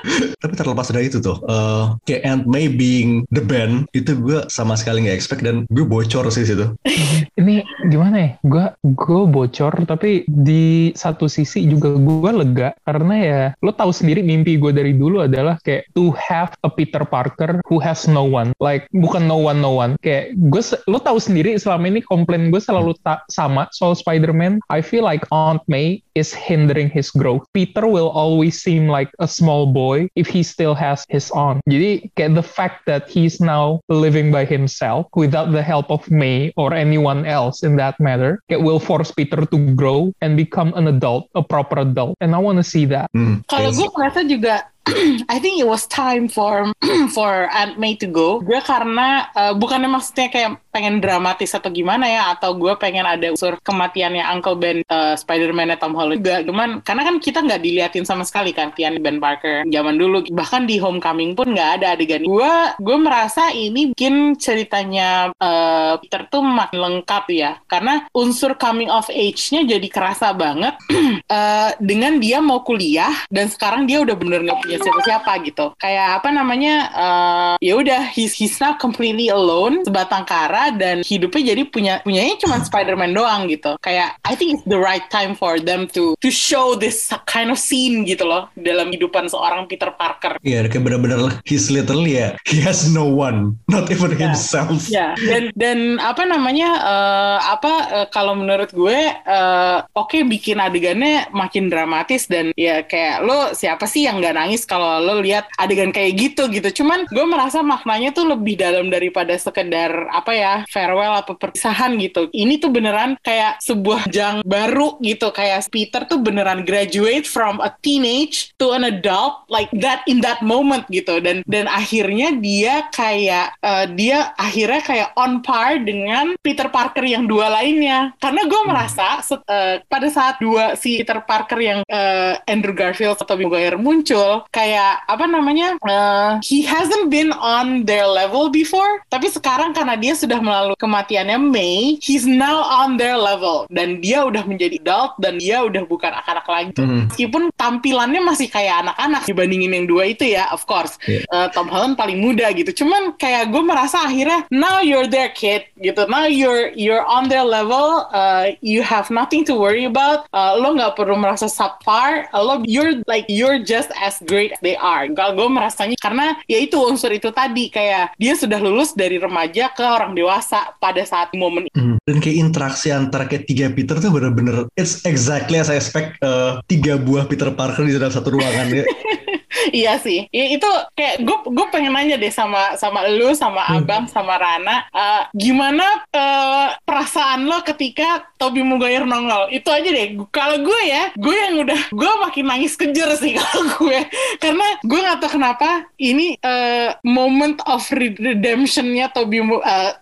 tapi terlepas dari itu tuh uh, kayak Aunt May being the band itu gue sama sekali nggak expect dan gue bocor sih situ Ini gimana ya? Gue gue bocor, tapi di satu sisi juga gue lega karena ya lo tahu sendiri mimpi gue dari dulu adalah kayak to have a Peter Parker who has no one, like bukan no one no one. Kayak gue lo tahu sendiri selama ini komplain gue selalu tak sama soal Spider-Man. I feel like Aunt May is hindering his growth. Peter will always seem like a small boy if he still has his aunt. Jadi kayak the fact that he's now living by himself without the help of May or anyone else in that matter, kayak will force Peter to grow and become an adult, a proper adult. And I want to see that. hmm, Kalau gue merasa juga I think it was time for for Aunt May to go. Gue karena uh, bukannya maksudnya kayak pengen dramatis atau gimana ya, atau gue pengen ada unsur kematiannya Uncle Ben uh, Spider-Man Tom Holland juga. Cuman karena kan kita nggak diliatin sama sekali kan kematian Ben Parker zaman dulu. Bahkan di Homecoming pun nggak ada adegan. Gue gue merasa ini bikin ceritanya uh, Peter tuh makin lengkap ya, karena unsur coming of age-nya jadi kerasa banget eh, dengan dia mau kuliah dan sekarang dia udah bener nggak punya siapa-siapa gitu. Kayak apa namanya? eh, ya udah he's he's now completely alone sebatang kara dan hidupnya jadi punya punyanya cuma Spider-Man doang gitu. Kayak I think it's the right time for them to to show this kind of scene gitu loh dalam kehidupan seorang Peter Parker. Iya, kayak bener-bener he's literally ya, he has no one, not even himself. Ya, dan dan apa namanya eh, apa eh, kalau menurut gue eh, oke bikin adegannya makin dramatis dan ya kayak lo siapa sih yang nggak nangis kalau lo lihat adegan kayak gitu gitu. Cuman gue merasa maknanya tuh lebih dalam daripada sekedar apa ya farewell atau perpisahan gitu. Ini tuh beneran kayak sebuah jang baru gitu kayak Peter tuh beneran graduate from a teenage to an adult like that in that moment gitu dan dan akhirnya dia kayak eh, dia akhirnya kayak on par dengan Peter Parker yang dua lainnya karena gue merasa set- eh, pada saat dua si Peter Parker yang eh, Andrew Garfield atau Maguire muncul kayak apa namanya eh, he hasn't been on their level before. Tapi sekarang karena dia sudah melalui kematiannya May he's now on their level. Dan dia udah menjadi adult dan dia udah bukan anak-anak lagi. Mhm. meskipun tampilannya masih kayak anak-anak dibandingin yang dua itu ya of course. Iya. Eh, Tom Holland paling muda gitu. Cuman kayak gue merasa akhirnya now you're there kid gitu. Now you're you're on their level. Uh, you have nothing to worry about. Uh, lo nggak perlu merasa subpar. Uh, lo you're like you're just as great as they are kalau gue merasanya karena ya itu unsur itu tadi kayak dia sudah lulus dari remaja ke orang dewasa dewasa pada saat momen Hmm. Dan kayak interaksi antara kayak tiga Peter tuh bener-bener it's exactly as I expect uh, tiga buah Peter Parker di dalam satu ruangan ya. Iya sih, I- itu kayak gue gue pengen nanya deh sama sama lu, sama abang, sama Rana, eh, gimana eh, perasaan lo ketika Toby Maguire nongol? Itu aja deh. Kalau gue ya, gue yang udah gue makin nangis kejer sih kalau gue, karena gue nggak tahu kenapa ini eh, moment of redemptionnya Toby Mu- eh,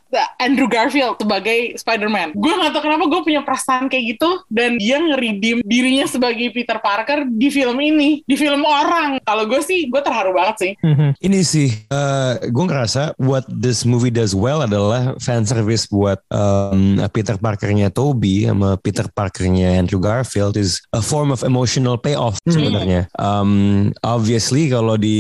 Andrew Garfield sebagai Spider-Man. Gue nggak tahu kenapa gue punya perasaan kayak gitu dan dia ngeredeem dirinya sebagai Peter Parker di film ini, di film orang. Kalau gue sih, gue terharu banget sih. Ini sih, eh gue ngerasa what this movie does well adalah fan service buat um, Peter Parkernya Toby sama Peter Parkernya Andrew Garfield is a form of emotional payoff sebenarnya. Um, obviously kalau di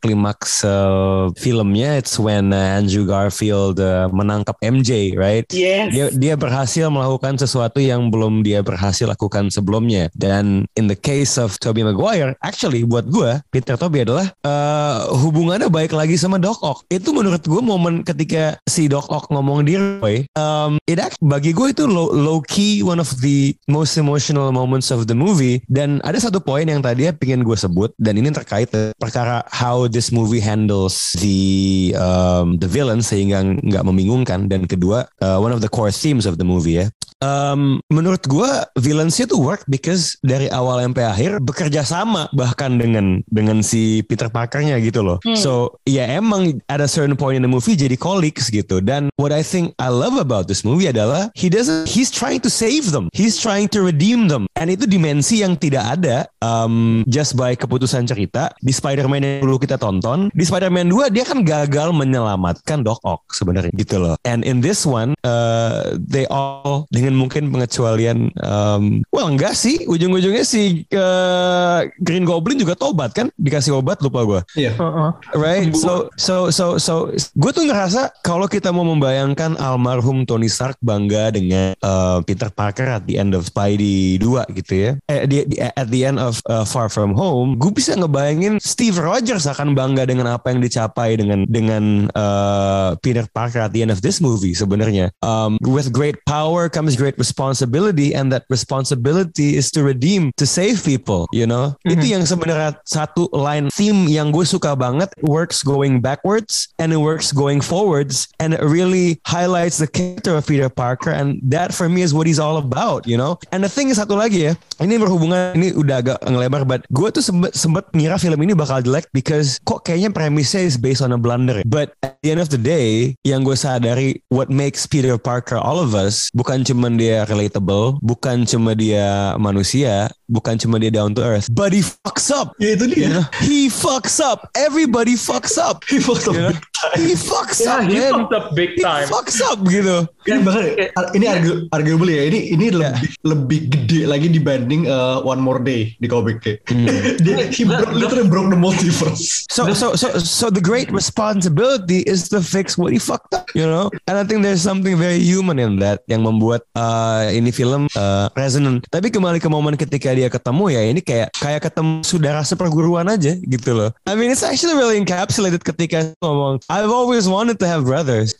klimaks uh, filmnya it's when uh, Andrew Garfield uh, menangkap MJ, right? Yes. Dia dia berhasil melakukan sesuatu yang belum dia berhasil lakukan sebelumnya. Dan in the case of Tobey Maguire, actually buat gue Peter Tobey adalah eh, hubungannya baik lagi sama Doc Ock. Itu menurut gue momen ketika si Doc Ock ngomong di Roy, um, it act- bagi gue itu low, low key one of the most emotional moments of the movie. Dan ada satu poin yang tadi ya pengen gue sebut dan ini terkait perkara how this movie handles the um, the villain sehingga nggak membingungkan dan kedua uh, one of the core themes of the movie ya Um, menurut gua villains itu work because dari awal sampai akhir bekerja sama bahkan dengan dengan si Peter Parkernya gitu loh. Hmm. So ya emang at a certain point in the movie jadi colleagues gitu. Dan what I think I love about this movie adalah he doesn't he's trying to save them. He's trying to redeem them. And itu dimensi yang tidak ada um, just by keputusan cerita di Spider-Man yang dulu kita tonton. Di Spider-Man 2 dia kan gagal menyelamatkan Doc Ock sebenarnya gitu loh. And in this one uh, they all dengan mungkin pengecualian um, well enggak sih ujung-ujungnya si uh, Green Goblin juga tobat kan dikasih obat lupa gua Iya. Heeh. right so so so so gue tuh ngerasa kalau kita mau membayangkan almarhum Tony Stark bangga dengan uh, Peter Parker at the end of Spidey 2 gitu ya eh, di, di- at the end of uh, Far From Home gue bisa ngebayangin Steve Rogers akan bangga dengan apa yang dicapai dengan dengan uh, Peter Parker at the end of this movie sebenarnya. Um, with great power comes great responsibility and that responsibility is to redeem to save people you know? Itu yang sebenarnya satu line theme yang gue suka banget. Works going backwards and it works going forwards and it really highlights the character of Peter Parker and that for me is what he's all about you know? And the thing is satu lagi ya ini berhubungan ini udah agak ngelebar but gue tuh sempet, sempet ngira film ini bakal jelek because kok kayaknya premisnya is based on a blunder. But at the end of the day yang gue sadari what makes Peter Parker all of us bukan cuma dia relatable bukan cuma dia manusia bukan cuma dia down to earth but he fucks up Ya itu dia. You know, he fucks up. Everybody fucks up. He fucked up You know? Time. He fucks Yeah, up, he man. fucked up big He time. fucks up gitu. Kan bahkan ini argu, arguable ya. Ini ini lebih lebih gede lagi dibanding uh, One More Day di komik kayak. Dia he broke, literally broke the multiverse. So so so so the great responsibility is to fix what he fucked up, you know. And I think there's something very human in that yang membuat uh, ini film uh, resonant. Tapi kembali ke momen ketika dia ketemu ya ini kayak kayak ketemu saudara seperguruan aja gitu loh. I mean it's actually really encapsulated ketika ngomong I've always wanted to have brothers.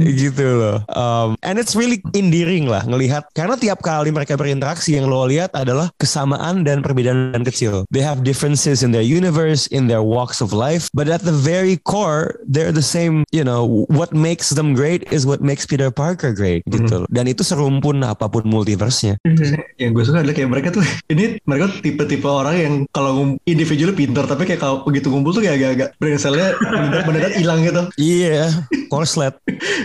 gitu loh. Um, and it's really endearing lah ngelihat karena tiap kali mereka berinteraksi yang lo lihat adalah kesamaan dan perbedaan kecil. They have differences in their universe, in their walks of life, but at the very core they're the same. You know, what makes them great is what makes Peter Parker great gitu loh. Dan itu serumpun apa pun multiverse-nya. yang gue suka adalah kayak mereka tuh ini mereka tipe-tipe orang yang kalau individualnya pintar tapi kayak kalau begitu ngumpul tuh kayak agak-agak mendadak- mendadak hilang gitu. Iya, korslet.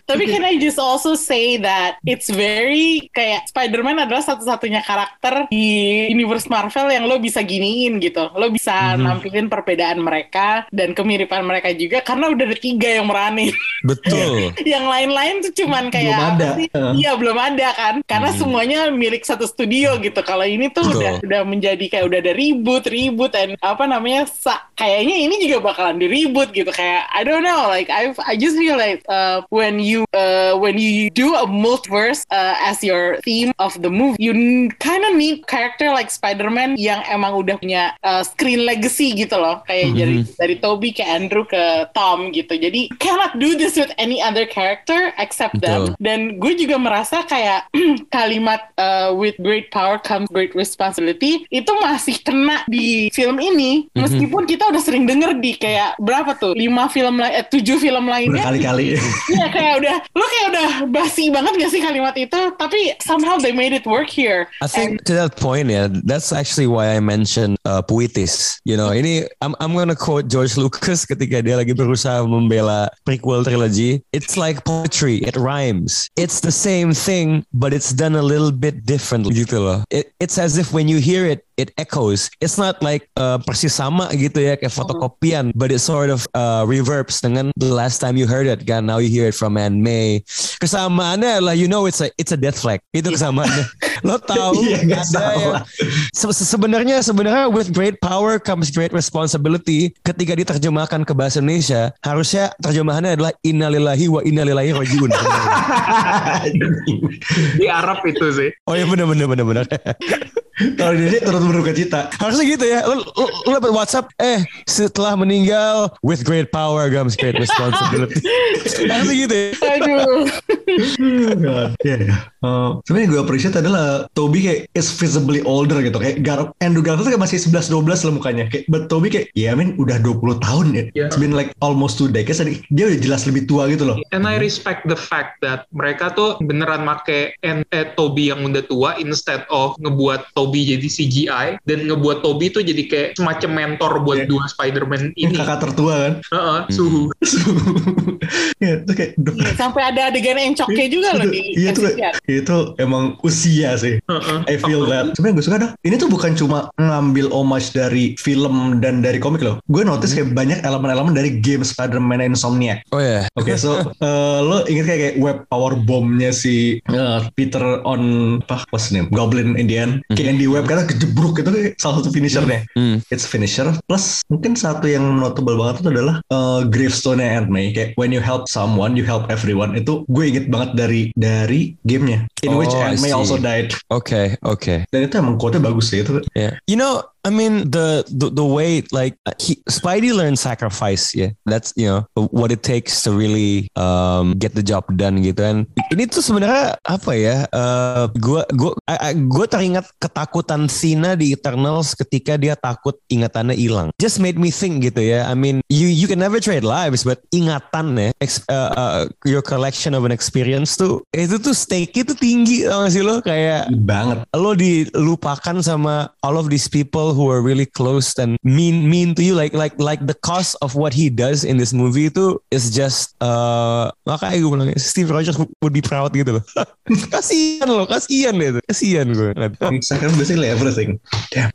Tapi can I just also say that it's very kayak Spider-Man adalah satu-satunya karakter di universe Marvel yang lo bisa giniin gitu. Lo bisa nampilin perbedaan mereka dan kemiripan mereka juga karena udah ada tiga yang meranin. Betul. yang lain-lain tuh cuman kayak Belum ada. Iya belum ada kan karena semuanya milik satu studio gitu. Kalau ini tuh Betul. udah udah menjadi kayak udah ada ribut ribut dan apa namanya sa- kayaknya ini juga bakalan diribut gitu kayak I don't know like I I just feel like uh, when you uh, when you do a multiverse uh, as your theme of the movie you kind of need character like Spider-Man yang emang udah punya uh, screen legacy gitu loh kayak dari dari Toby ke Andrew ke Tom gitu jadi cannot do this with any other character except Betul. them. Dan gue juga merasa kayak kalimat uh, with great power comes great responsibility itu masih kena di film ini. Mhm. Meskipun kita udah sering denger di kayak berapa tuh lima film eh, tujuh film lainnya. Berkali-kali. Iya kayak udah, lo kayak udah basi banget gak sih kalimat itu? Tapi somehow they made it work here. I think to that point, yeah, that's actually why I mentioned uh, puitis. You know, ini I'm I'm gonna quote George Lucas ketika dia lagi berusaha membela prequel trilogy. It's like poetry. It rhymes. It's the same thing, but it's done a little bit differently gitu loh. It, it's as if when you hear it, it echoes. It's not like uh, persis sama gitu ya kayak fotokopian, but it sort of uh, reverbs dengan the last time you heard it kan. Now you hear it from Anne May. Kesamaannya lah, you know it's a it's a death flag. Itu kesamaannya. Lo tahu Iya, ada yang salah. Se- se- sebenarnya sebenarnya with great power comes great responsibility. Ketika diterjemahkan ke bahasa Indonesia, harusnya terjemahannya adalah innalillahi wa innalillahi rajiun. Di Arab itu sih. oh iya benar benar benar benar. Kalau di sini turut berduka cita. harusnya gitu ya. Lu, lu, lu dapat WhatsApp, eh setelah meninggal with great power comes great responsibility. harusnya gitu ya. Aduh. God. Iya, iya. Uh, sebenarnya gue appreciate adalah Toby kayak is visibly older gitu kayak Gar Andrew Garfield kayak masih 11 12 lah mukanya kayak but Toby kayak ya men udah 20 tahun ya Yeah. it's been like almost two decades dan dia udah jelas lebih tua gitu loh And I respect the fact that mereka tuh beneran make en- eh, Toby yang udah tua instead of ngebuat Toby jadi CGI dan ngebuat Toby tuh jadi kayak semacam mentor buat Yeah. dua Spider-Man Yang ini. kakak tertua kan Heeh, suhu. ya itu kayak duh, Sampai ada adegan encoknya juga loh di iya itu itu emang usia sih Heeh. I feel that. Sebenarnya gue suka dah. Ini tuh bukan cuma ngambil homage dari film dan dari komik loh. Gue notice kayak banyak elemen-elemen dari game Spider-Man Insomniac. Oh ya. Oke, so uh, lo inget kayak, kayak web power bombnya si uh, Peter on apa what's his name Goblin in the end. Kayak yang di web kata kejebruk itu kayak salah satu finishernya. Hmm. It's finisher. Plus mungkin satu yang notable banget itu adalah uh, gravestone-nya Aunt May. Kayak when you help someone, you help everyone. Itu gue inget banget dari dari gamenya. In which Oh, I Aunt May see. also died. Oke, oke. Dan itu emang quote-nya bagus sih itu. Yeah. You know, I mean the the, the way like uh, he, Spidey learned sacrifice. Yeah, that's you know what it takes to really um, get the job done gitu. And ini tuh sebenarnya apa ya? Uh, gua gua I- I- gua teringat ketakutan Sina di Eternals ketika dia takut ingatannya hilang. Just made me think gitu ya. I mean, you you can never trade lives, but ingatan ya, ex- uh, uh, your collection of an experience tuh itu tuh stake itu tinggi tau gak sih lo kayak Banget. lo dilupakan sama all of these people who are really close and mean mean to you like like like the cost of what he does in this movie itu is just uh makanya gue bilang Steve Rogers would be proud gitu loh kasihan loh kasihan deh kasihan gue Second basically everything. Damn.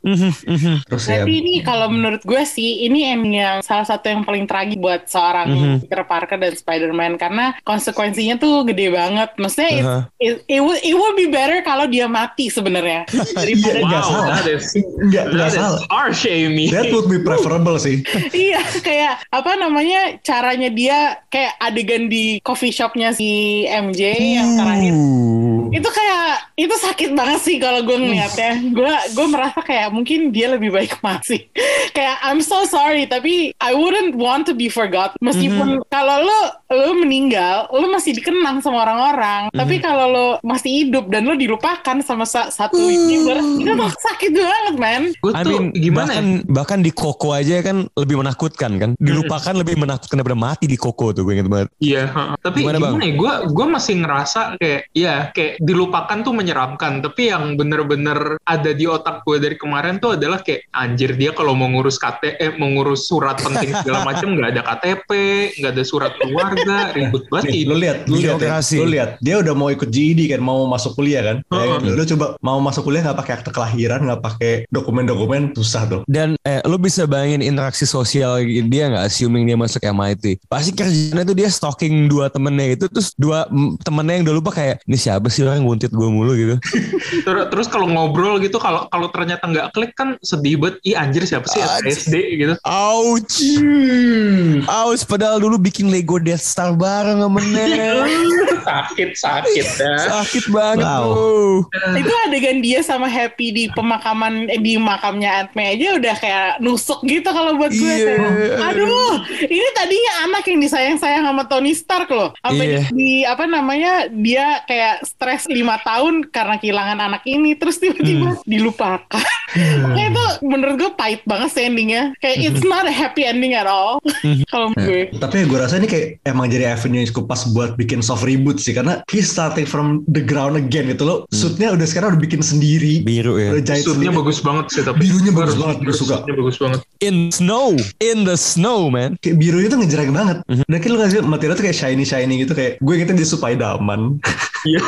Terus ya. Tapi ini kalau menurut gue sih ini ending yang salah satu yang paling tragis buat seorang Mhm. Peter Parker dan Spider-Man karena konsekuensinya tuh gede banget. Maksudnya it, Uh-huh. it, it, would, it would be better kalau dia mati sebenarnya daripada Iya, Wow, salah. that is Nggak, nggak salah. harsh, Amy. That would be preferable sih. iya kayak apa namanya caranya dia kayak adegan di coffee shopnya si MJ yang terakhir itu kayak itu sakit banget sih kalau gue ngeliatnya. Gue gue merasa kayak mungkin dia lebih baik mati kayak I'm so sorry tapi I wouldn't want to be forgot meskipun kalau lo lo meninggal lo masih dikenang sama orang-orang. Tapi kalau lo masih hidup dan lo dilupakan sama sa- satu universe itu tuh sakit banget man. Gue I tuh mean gimana bahkan ya? bahkan di Koko aja kan lebih menakutkan kan? Dilupakan lebih menakutkan daripada mati di Koko tuh gue inget banget. Iya, heeh. tapi Gimana, gimana, Bang? ya? Gue gue masih ngerasa kayak ya kayak dilupakan tuh menyeramkan. Tapi yang bener-bener ada di otak gue dari kemarin tuh adalah kayak anjir dia kalau mau ngurus KT, eh, mau ngurus surat penting segala macam nggak ada KTP, nggak ada surat keluarga, ribut banget Nih, lu lihat, lu lihat, ya. Lu lihat. Dia udah mau ikut GED kan, mau masuk kuliah kan. Ya, lu coba mau masuk kuliah nggak pakai akte kelahiran, nggak pakai dokumen-dokumen, susah tuh. Dan eh, lo bisa bayangin interaksi sosial dia nggak assuming dia masuk MIT. Pasti kerjanya tuh dia stalking dua temennya itu terus dua temennya yang udah lupa kayak ini siapa sih sih orang nguntit gue mulu gitu. Ter- Terus kalau ngobrol gitu, kalau kalau ternyata nggak klik kan sedih banget. Ih anjir siapa sih Anjir. SD gitu. Ouch. Ouch. Padahal dulu bikin Lego Death Star bareng sama Nek. sakit sakit ya. Sakit banget Wow. bro. itu adegan dia sama Happy di pemakaman eh, di makamnya Aunt May aja udah kayak nusuk gitu kalau buat gue. Iya. Kayak, Aduh, ini tadinya anak yang disayang-sayang sama Tony Stark loh. Sampai Iya. di, di- apa namanya dia kayak stres lima tahun karena kehilangan anak ini, terus tiba-tiba dilupakan. Kayak itu menurut gue pahit banget sih endingnya. Kayak it's not a happy ending at all. kalau menurut gue. Tapi gue rasa ini kayak emang jadi avenue yang cukup pas buat bikin soft reboot sih karena he's starting from the ground again gitu loh. Suitnya udah sekarang udah bikin sendiri. Biru ya. Udah jahit Suitnya sendiri. bagus banget sih tapi. Birunya bagus Baru- banget, gue suka. Bagus banget. In snow. In the snow man. Kayak birunya tuh ngejerek banget. Dan kayak lu ngasih material tuh kayak shiny-shiny gitu kayak gue gitu di Spider-Man. Iya.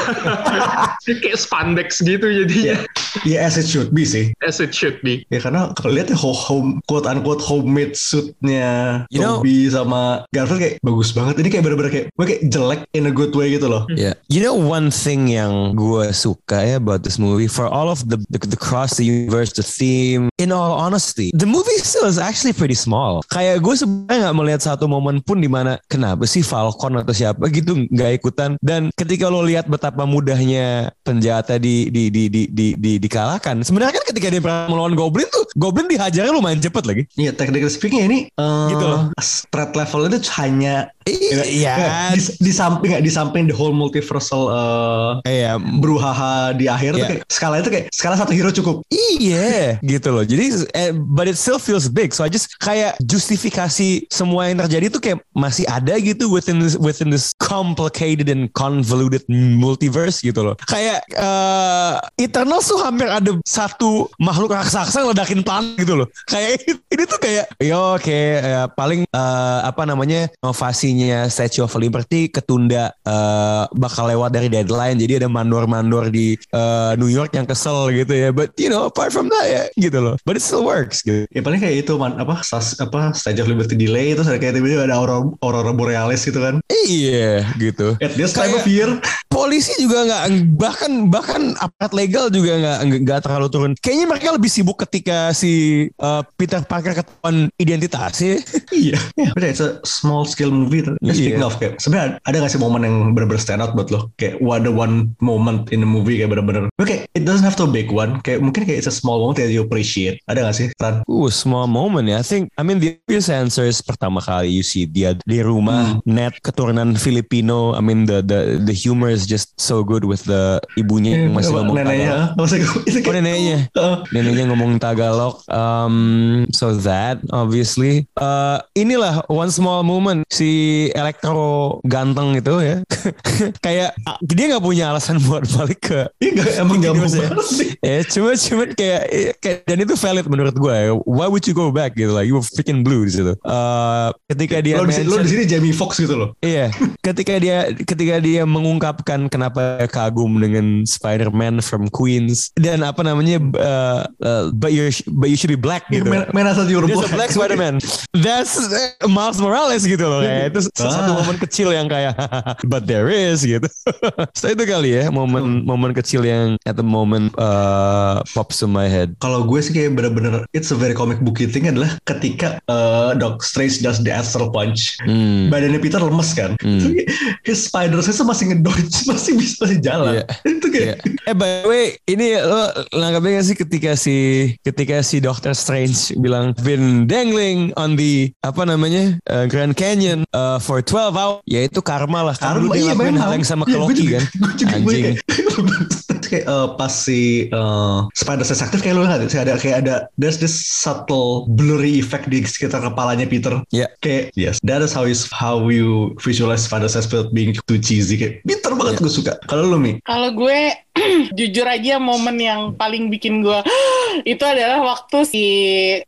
Kayak spandex gitu jadinya. Ya as it should be sih. As it should be. Ya karena kalau lihat ya ho- home quote unquote homemade suitnya You know- Toby sama Garfield kayak bagus banget. Ini kayak bener-bener kayak gue kayak jelek in a good way gitu loh. Yeah. You know one thing yang gue suka ya about this movie for all of the, the the cross the universe the theme in all honesty the movie still is actually pretty small. Kayak gue sebenarnya nggak melihat satu momen pun di mana kenapa sih Falcon atau siapa gitu nggak ikutan dan ketika lo lihat betapa mudahnya penjata di di di di di, di dikalahkan. Sebenarnya kan ketika dia pernah melawan Goblin tuh Goblin dihajarnya lumayan cepet lagi. Iya, technically speaking ini eh, Gitu loh. threat level itu hanya Iya. ya, di, di samping di samping the whole multiversal eh, Iya, beruhaha di akhir tuh Iya. kayak skala itu kayak skala satu hero cukup. Iya, gitu loh. Jadi, eh, but it still feels big. So I just kayak justifikasi semua yang terjadi tuh kayak masih ada gitu within this within this complicated and convoluted multiverse gitu loh. Kayak eh Eternals tuh hampir ada satu makhluk raksasa ledakin planet gitu loh. Kayak ini tuh kayak, yo oke, ya, paling eh, apa namanya inovasinya Statue of Liberty ketunda eh, bakal lewat dari deadline. Jadi ada mandor-mandor di eh, New York yang kesel gitu ya. But you know, apart from that ya gitu loh. But it still works gitu. Ya paling kayak itu man apa sas, apa Stage of Liberty delay ada kayak tiba-tiba ada aurora, aurora borealis gitu kan. Iya gitu. At time Kayak- of year. polisi juga nggak bahkan bahkan aparat legal juga nggak nggak- nggak terlalu turun. Kayaknya mereka lebih sibuk ketika si uh, Peter Parker ketahuan identitasnya. iya. Ya, udah it's a small scale movie. Eh, Speaking Iya. of kayak sebenarnya ada gak sih momen yang bener-bener stand out buat lo? Kayak what the one moment in the movie kayak bener-bener. Oke, it doesn't have to big one. Kayak mungkin kayak it's a small moment that you appreciate. Ada gak sih? Ran? Uh, small moment ya. I think, I mean the obvious answer is pertama kali you see dia di rumah, net keturunan Filipino. I mean the the the humor is just so good with the ibunya yang masih Apa, ngomong neneknya. Oh neneknya. Neneknya ngomong Tagalog. Um, so that obviously, uh, inilah one small moment si elektro ganteng itu ya, kayak dia nggak punya alasan buat balik ke Iya emang gak mau ya. Eh, cuma cuma kayak, kayak dan itu valid menurut gue. ya. Why would you go back gitu lah? You were freaking blue di situ. Uh, ketika dia Lo di, sini- lo di sini Jamie Foxx gitu loh. Iya, ketika dia ketika dia mengungkapkan kenapa kagum dengan Spider-Man from Queens dan apa namanya uh, uh, but you but you should be black gitu. Man, man I thought you were There's a black. black Spider-Man. That's uh, Miles Morales gitu loh kayak itu satu Ah. momen kecil yang kayak but there is gitu. so itu kali ya momen momen kecil yang at the moment uh, pops to my head. Kalau gue sih kayak bener-bener it's a very comic book thing adalah ketika uh, Doc Strange does the astral punch. Hmm. Badannya Peter lemes kan. Hmm. His spider sense masih ngedodge, masih bisa masih jalan. Iya. Itu kayak Eh by the way, ini lo nanggapnya gak sih ketika si ketika si Doctor Strange bilang been dangling on the apa namanya uh, Grand Canyon uh, for 12 hours, ya itu karma lah. Karena Karma, dia iya, memang. hal yang sama ke Iya, Loki juga- kan. Anjing. kayak, kayak eh, pas si eh, spider sense aktif kayak lu nggak sih ada kayak ada there's this subtle blurry effect di sekitar kepalanya Peter. Ya. Kayak yes, that is how is how you visualize spider sense without being too cheesy kayak Peter banget Ya. gue suka. Kalau lu Mi, Kalau gue jujur aja momen yang paling bikin gue itu adalah waktu si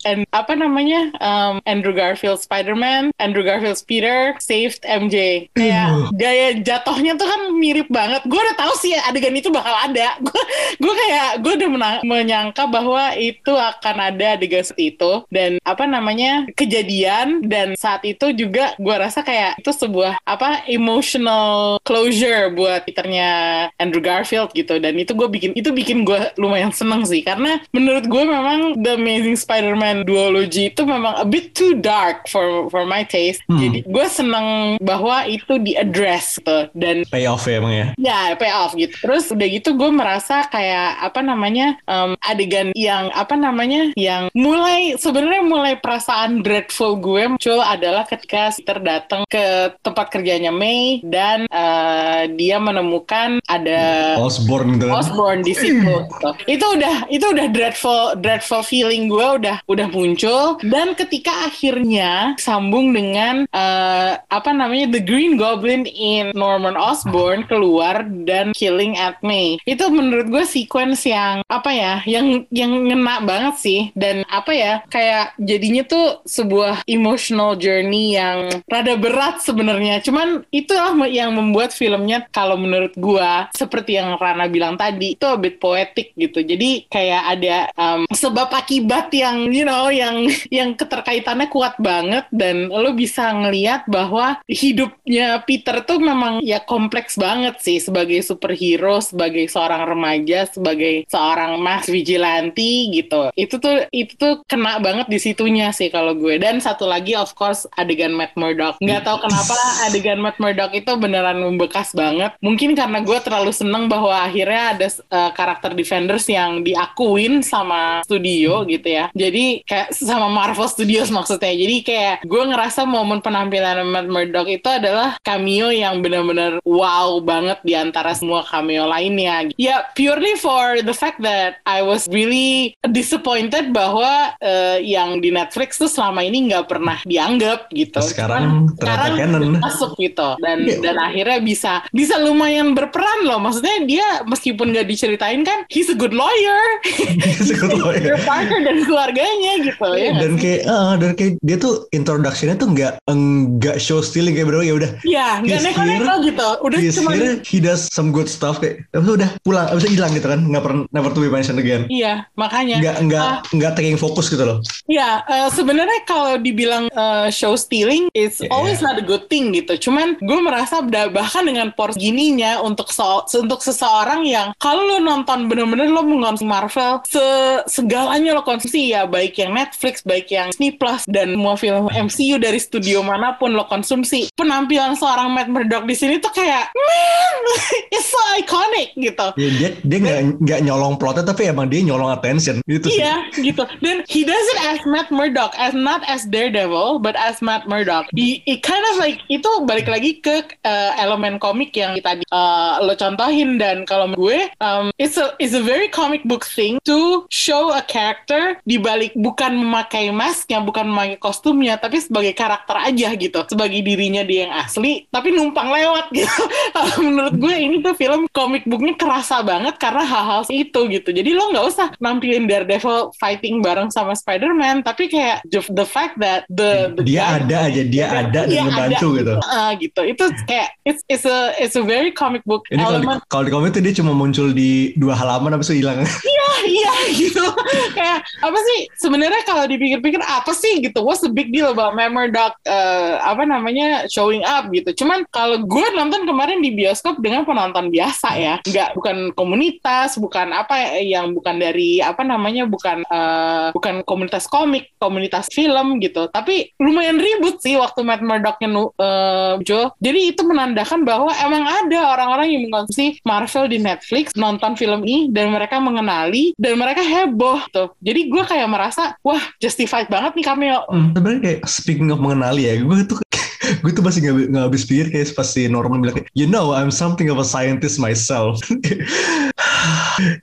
and, apa namanya um, Andrew Garfield Spider-Man, Andrew Garfield Peter saved MJ. Kayak gaya jatuhnya tuh kan mirip banget. Gue udah tahu sih adegan itu bakal ada. Gue gue kayak gue udah menang- menyangka bahwa itu akan ada adegan seperti itu. Dan apa namanya kejadian. Dan saat itu juga gue rasa kayak itu sebuah apa emotional closure buat Peternya Andrew Garfield gitu. Dan itu gue bikin itu bikin gue lumayan seneng sih. Karena menurut gue memang The Amazing Spider-Man duology itu memang a bit too dark for for my taste. Jadi gue seneng bahwa itu di address gitu. Dan Payoff ya emang ya. Ya, pay off gitu. Terus udah gitu gue merasa kayak apa namanya em, adegan yang apa namanya yang mulai sebenarnya mulai perasaan dreadful gue muncul adalah ketika Peter datang ke tempat kerjanya May dan eh, dia menemukan ada Osborn gitu kan. Osborn di situ. gitu. Itu udah itu udah dreadful dreadful feeling gue udah udah muncul dan ketika akhirnya sambung dengan eh, apa namanya The Green Goblin in Norman Osborn keluar dan killing at May. Itu menurut gue sequence yang apa ya yang yang ngena banget sih dan apa ya kayak jadinya tuh sebuah emotional journey yang rada berat sebenarnya. Cuman itulah yang membuat filmnya kalau menurut gua seperti yang Rana bilang tadi itu a bit poetic gitu. Jadi kayak ada um, sebab akibat yang you know yang yang keterkaitannya kuat banget dan lo bisa ngelihat bahwa hidupnya Peter tuh memang ya kompleks banget sih sebagai superhero, sebagai seorang remaja, sebagai seorang mas vigilante gitu. Itu tuh itu tuh kena banget di situnya sih kalau gue. Dan satu lagi of course adegan Matt Murdock. Nggak tahu kenapa adegan Matt Murdock itu beneran membekas banget. Mungkin karena gue terlalu seneng bahwa akhirnya ada uh, karakter Defenders yang diakuin sama studio gitu ya. Jadi kayak sama Marvel Studios maksudnya. Jadi kayak gue ngerasa momen penampilan Matt Murdock itu adalah cameo yang benar-benar wow banget di antara semua cameo lainnya. Ya purely for the fact that I was really disappointed bahwa uh, yang di Netflix tuh selama ini nggak pernah dianggap gitu. Sekarang ternyata canon. masuk gitu dan dan akhirnya bisa bisa lumayan berperan loh. Maksudnya dia meskipun nggak diceritain kan he's a good lawyer. He's a good lawyer. Parker dan keluarganya gitu ya. nggak dan kayak ah, dan kayak dia tuh introductionnya tuh nggak enggak show stealing kayak bener ya udah Ya, nggak neko-neko gitu. Udah cuma he does some good stuff kayak itu udah pulang abis itu hilang gitu kan nggak pernah never to be mentioned again Iya, makanya. nggak nggak Ah, nggak taking fokus gitu loh Ya, eh, sebenarnya kalau dibilang eh, show stealing, it's Yeah. always not a good thing gitu. Cuman gue merasa bahkan dengan porsi gininya untuk so- untuk seseorang yang kalau lo nonton bener-bener lo mengkonsumsi Marvel, se- segalanya lo konsumsi ya, baik yang Netflix, baik yang Disney Plus dan semua film MCU dari studio mana pun lo konsumsi. Penampilan seorang Matt Murdock di sini tuh kayak, man, it's so iconic gitu. Ya, dia dia nggak nggak nyolong plotnya tapi emang dia nyolong attention gitu sih Iya gitu. Dan he does it as Matt Murdock, as not as Daredevil, but as Matt Murdock. He, it kind of like itu balik lagi ke uh, elemen komik yang tadi uh, lo contohin dan kalau gue, um, it's a it's a very comic book thing to show a character di balik bukan memakai masknya, bukan memakai kostumnya, tapi sebagai karakter aja gitu, sebagai dirinya dia yang asli, tapi numpang lewat gitu. Menurut gue ini tuh film komik booknya kerasa banget karena hal-hal itu gitu. Jadi lo nggak usah nampilin Daredevil fighting bareng sama Spider-Man, tapi kayak the, fact that the, the dia guy- ada aja dia ada dan Iya, ngebantu gitu Ah, gitu. Itu kayak it's it's a it's a very comic book ini kalau di, element. kalau di komik tuh dia cuma muncul di dua halaman habis itu hilang Iya, iya gitu. kayak apa sih sebenarnya kalau dipikir-pikir apa sih gitu? What's the big deal about Murdock uh, apa namanya showing up gitu? Cuman kalau gue nonton kemarin di bioskop dengan penonton biasa ya, nggak bukan komunitas, bukan apa yang bukan dari apa namanya bukan uh, bukan komunitas komik, komunitas film gitu. Tapi lumayan ribut sih waktu Matt Murdocknya uh. Jadi itu menandakan bahwa emang ada orang-orang yang mengkonsumsi Marvel di Netflix nonton film ini dan mereka mengenali dan mereka heboh tuh. Jadi gue kayak merasa wah justified banget nih cameo. Hmm, sebenarnya kayak speaking of mengenali ya gue tuh gue tuh masih nggak nggak habis pikir kayak pas si Norman bilang kayak, you know I'm something of a scientist myself.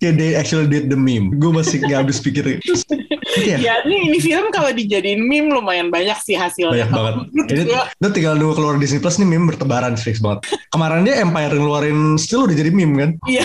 Ya they actually did the meme. Gue masih nggak habis pikir Terus, iya, Ya? Ini, ini film kalau dijadiin meme lumayan banyak sih hasilnya. banyak banget. Ini tinggal nunggu keluar Disney Plus nih meme bertebaran fix banget. Kemarin dia Empire ngeluarin still udah jadi meme kan? Iya.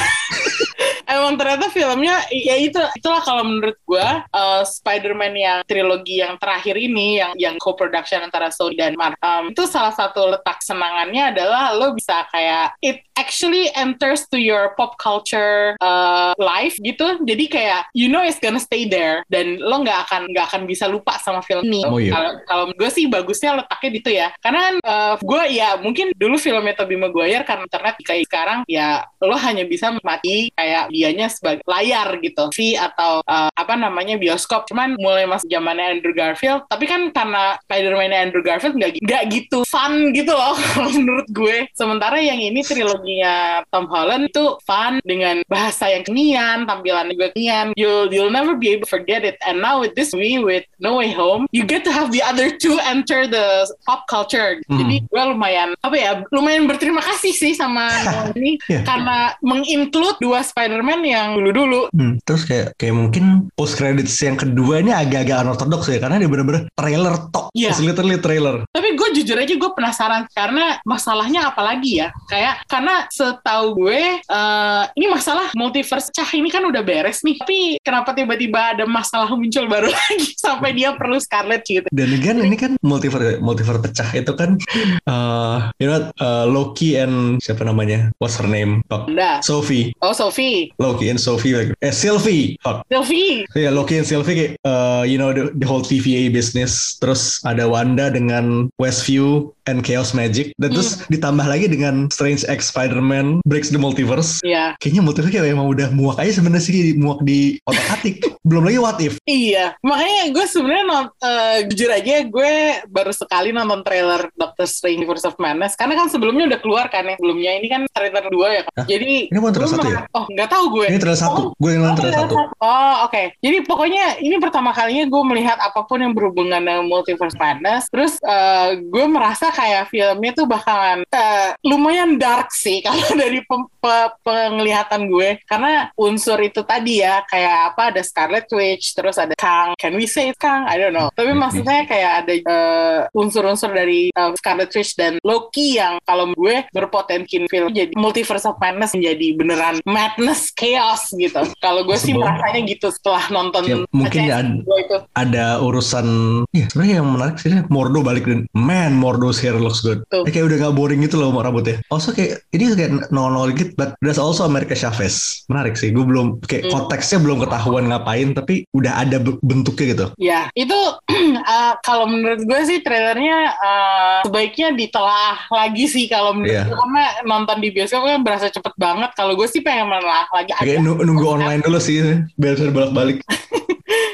Memang ternyata filmnya ya itu itulah kalau menurut gue uh, Spider-Man yang trilogi yang terakhir ini yang yang co-production antara Sony dan Marvel um, itu salah satu letak senangannya adalah lo bisa kayak it actually enters to your pop culture uh, life gitu. Jadi kayak you know it's gonna stay there dan lo nggak akan nggak akan bisa lupa sama film ini Oh, iya. kalau kalau gue sih bagusnya letaknya gitu ya. Karena kan uh, gue ya mungkin dulu filmnya Tobey Maguire karena internet kayak sekarang ya lo hanya bisa menikmati kayak sebagai layar gitu. V atau uh, apa namanya bioskop. Cuman mulai mas zamannya Andrew Garfield tapi kan karena Spider-Man Andrew Garfield nggak nggak gitu fun gitu loh kalau menurut gue. Sementara yang ini triloginya Tom Holland itu fun dengan bahasa yang kenian tampilan juga kenian you'll you'll never be able to forget it. And now with this movie with No Way Home you get to have the other two enter the pop culture. Jadi gue lumayan apa ya lumayan berterima kasih sih sama ini Iya. karena menginclude dua Spider-Man yang dulu-dulu Hmm, terus kayak kayak mungkin post credits yang kedua ini agak-agak unorthodox ya karena dia bener-bener trailer tok. Iya. It's literally trailer. Tapi gue jujur aja gue penasaran karena masalahnya apa lagi ya? Kayak karena setahu gue eh, ini masalah multiverse cah ini kan udah beres nih. Tapi kenapa tiba-tiba ada masalah muncul baru lagi sampai dia perlu Scarlet gitu? Dan again ini kan multiverse multiverse pecah itu kan uh, you know uh, Loki and siapa namanya? What's her name? Udah. Sophie. Oh Sophie, Loki and Sophie like, eh Sylvie. Fuck. Sylvie. Ya Loki and Sylvie kayak uh, you know the, the whole TVA business. Terus ada Wanda dengan Westview and Chaos Magic. Dan terus ditambah lagi dengan Strange X Spider-Man Breaks the Multiverse. Iya. Kayaknya multiverse kayak emang udah muak aja sebenarnya sih muak di otak atik. Belum lagi what if. Iya, makanya gue sebenarnya eh, jujur aja gue baru sekali nonton trailer Doctor Strange Universe of Madness karena kan sebelumnya udah keluar kan ya sebelumnya ini kan trailer dua ya kan. Hah? Jadi Ini bukan trailer gue satu ya? merasa- Oh nggak tahu gue. Ini trailer satu. Gue yang nonton trailer satu. Oh oke. Jadi pokoknya ini pertama kalinya gue melihat apa pun yang berhubungan dengan Multiverse Madness. Terus eh, gue merasa kayak filmnya tuh bakalan eh, lumayan dark sih kalau dari penglihatan gue. Karena unsur itu tadi ya kayak apa ada Scarlet Witch, terus ada Kang. Can we say it Kang? I don't know. Tapi maksudnya kayak ada eh, unsur-unsur dari eh, Scarlet Witch dan Loki yang kalau gue berpotensi film jadi Multiverse of Madness menjadi beneran madness chaos gitu. Kalau gue sih merasanya gitu setelah nonton Ya, mungkin ya ad- gue itu. ada urusan ya sebenarnya yang menarik sih Mordo balik dan man Mordo's hair looks good Tuh. Kayak udah gak boring gitu loh rambutnya also kayak ini kayak nol-nol gitu but there's also America Chavez menarik sih gue belum kayak Hmm. konteksnya belum ketahuan ngapain tapi udah ada be- bentuknya gitu Ya, itu uh, kalau menurut gue sih trailernya uh, sebaiknya ditelaah lagi sih kalau menurut Iya. gue karena nonton di bioskop kan berasa cepet banget. Kalau gue sih pengen menelaah lagi kayak nunggu online dulu sih biar bisa bolak-balik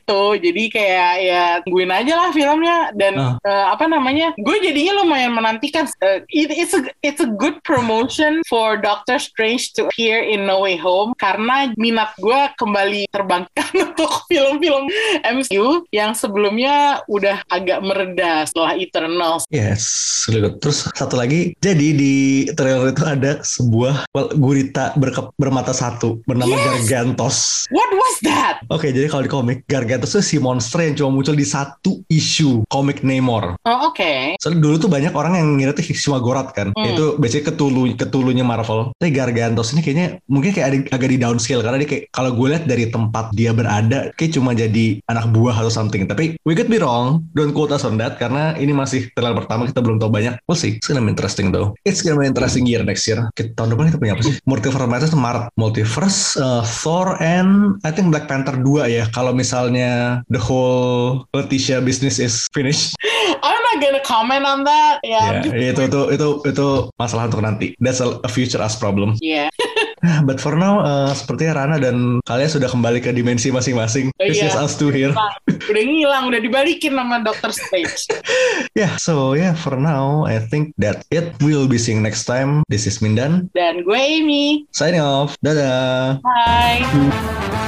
tuh. Jadi kayak ya tungguin aja lah filmnya dan Ah. uh, apa namanya? Gue jadinya lumayan menantikan. Uh, it- it's a it's a good promotion for Doctor Strange to appear in No Way Home karena minat gue kembali terbangkitkan untuk film-film MCU yang sebelumnya udah agak mereda setelah Eternals. Yes. Terus satu lagi, jadi di trailer itu ada sebuah well, gurita berke- bermata satu bernama Yes! Gargantos. What was that? Oke, jadi kalau di komik, Gargantos itu si monster yang cuma muncul di satu isu komik Namor. Oh, oke. Soalnya dulu tuh banyak orang yang ngira tuh Hishmagorath kan. Hmm. Itu biasanya ketulu ketulunya Marvel. Tapi Gargantos ini kayaknya mungkin kayak ada, agak di downscale karena dia kayak kalau gue lihat dari tempat dia berada kayak cuma jadi anak buah atau something. Tapi we could be wrong. Don't quote us on that karena ini masih trailer pertama kita belum tahu banyak. We'll see. It's gonna be interesting though. It's gonna be interesting year next year. Kita, tahun depan kita punya apa sih? Multiverse itu Maret. Multiverse, uh, Thor and I think Black Panther 2 ya. Kalau misalnya the whole Letitia business is finished. I'm not gonna comment on that. Ya, Ya, itu itu itu itu masalah untuk nanti. That's a, a future us problem. Yeah. But for now, uh, sepertinya Rana dan kalian sudah kembali ke dimensi masing-masing. Oh, It's iya. just us two here. udah ngilang, udah dibalikin sama Doctor Strange. Yeah, so yeah, for now, I think that it. We'll be seeing next time. This is Mindan. Dan gue Amy. Signing off. Dadah. Bye.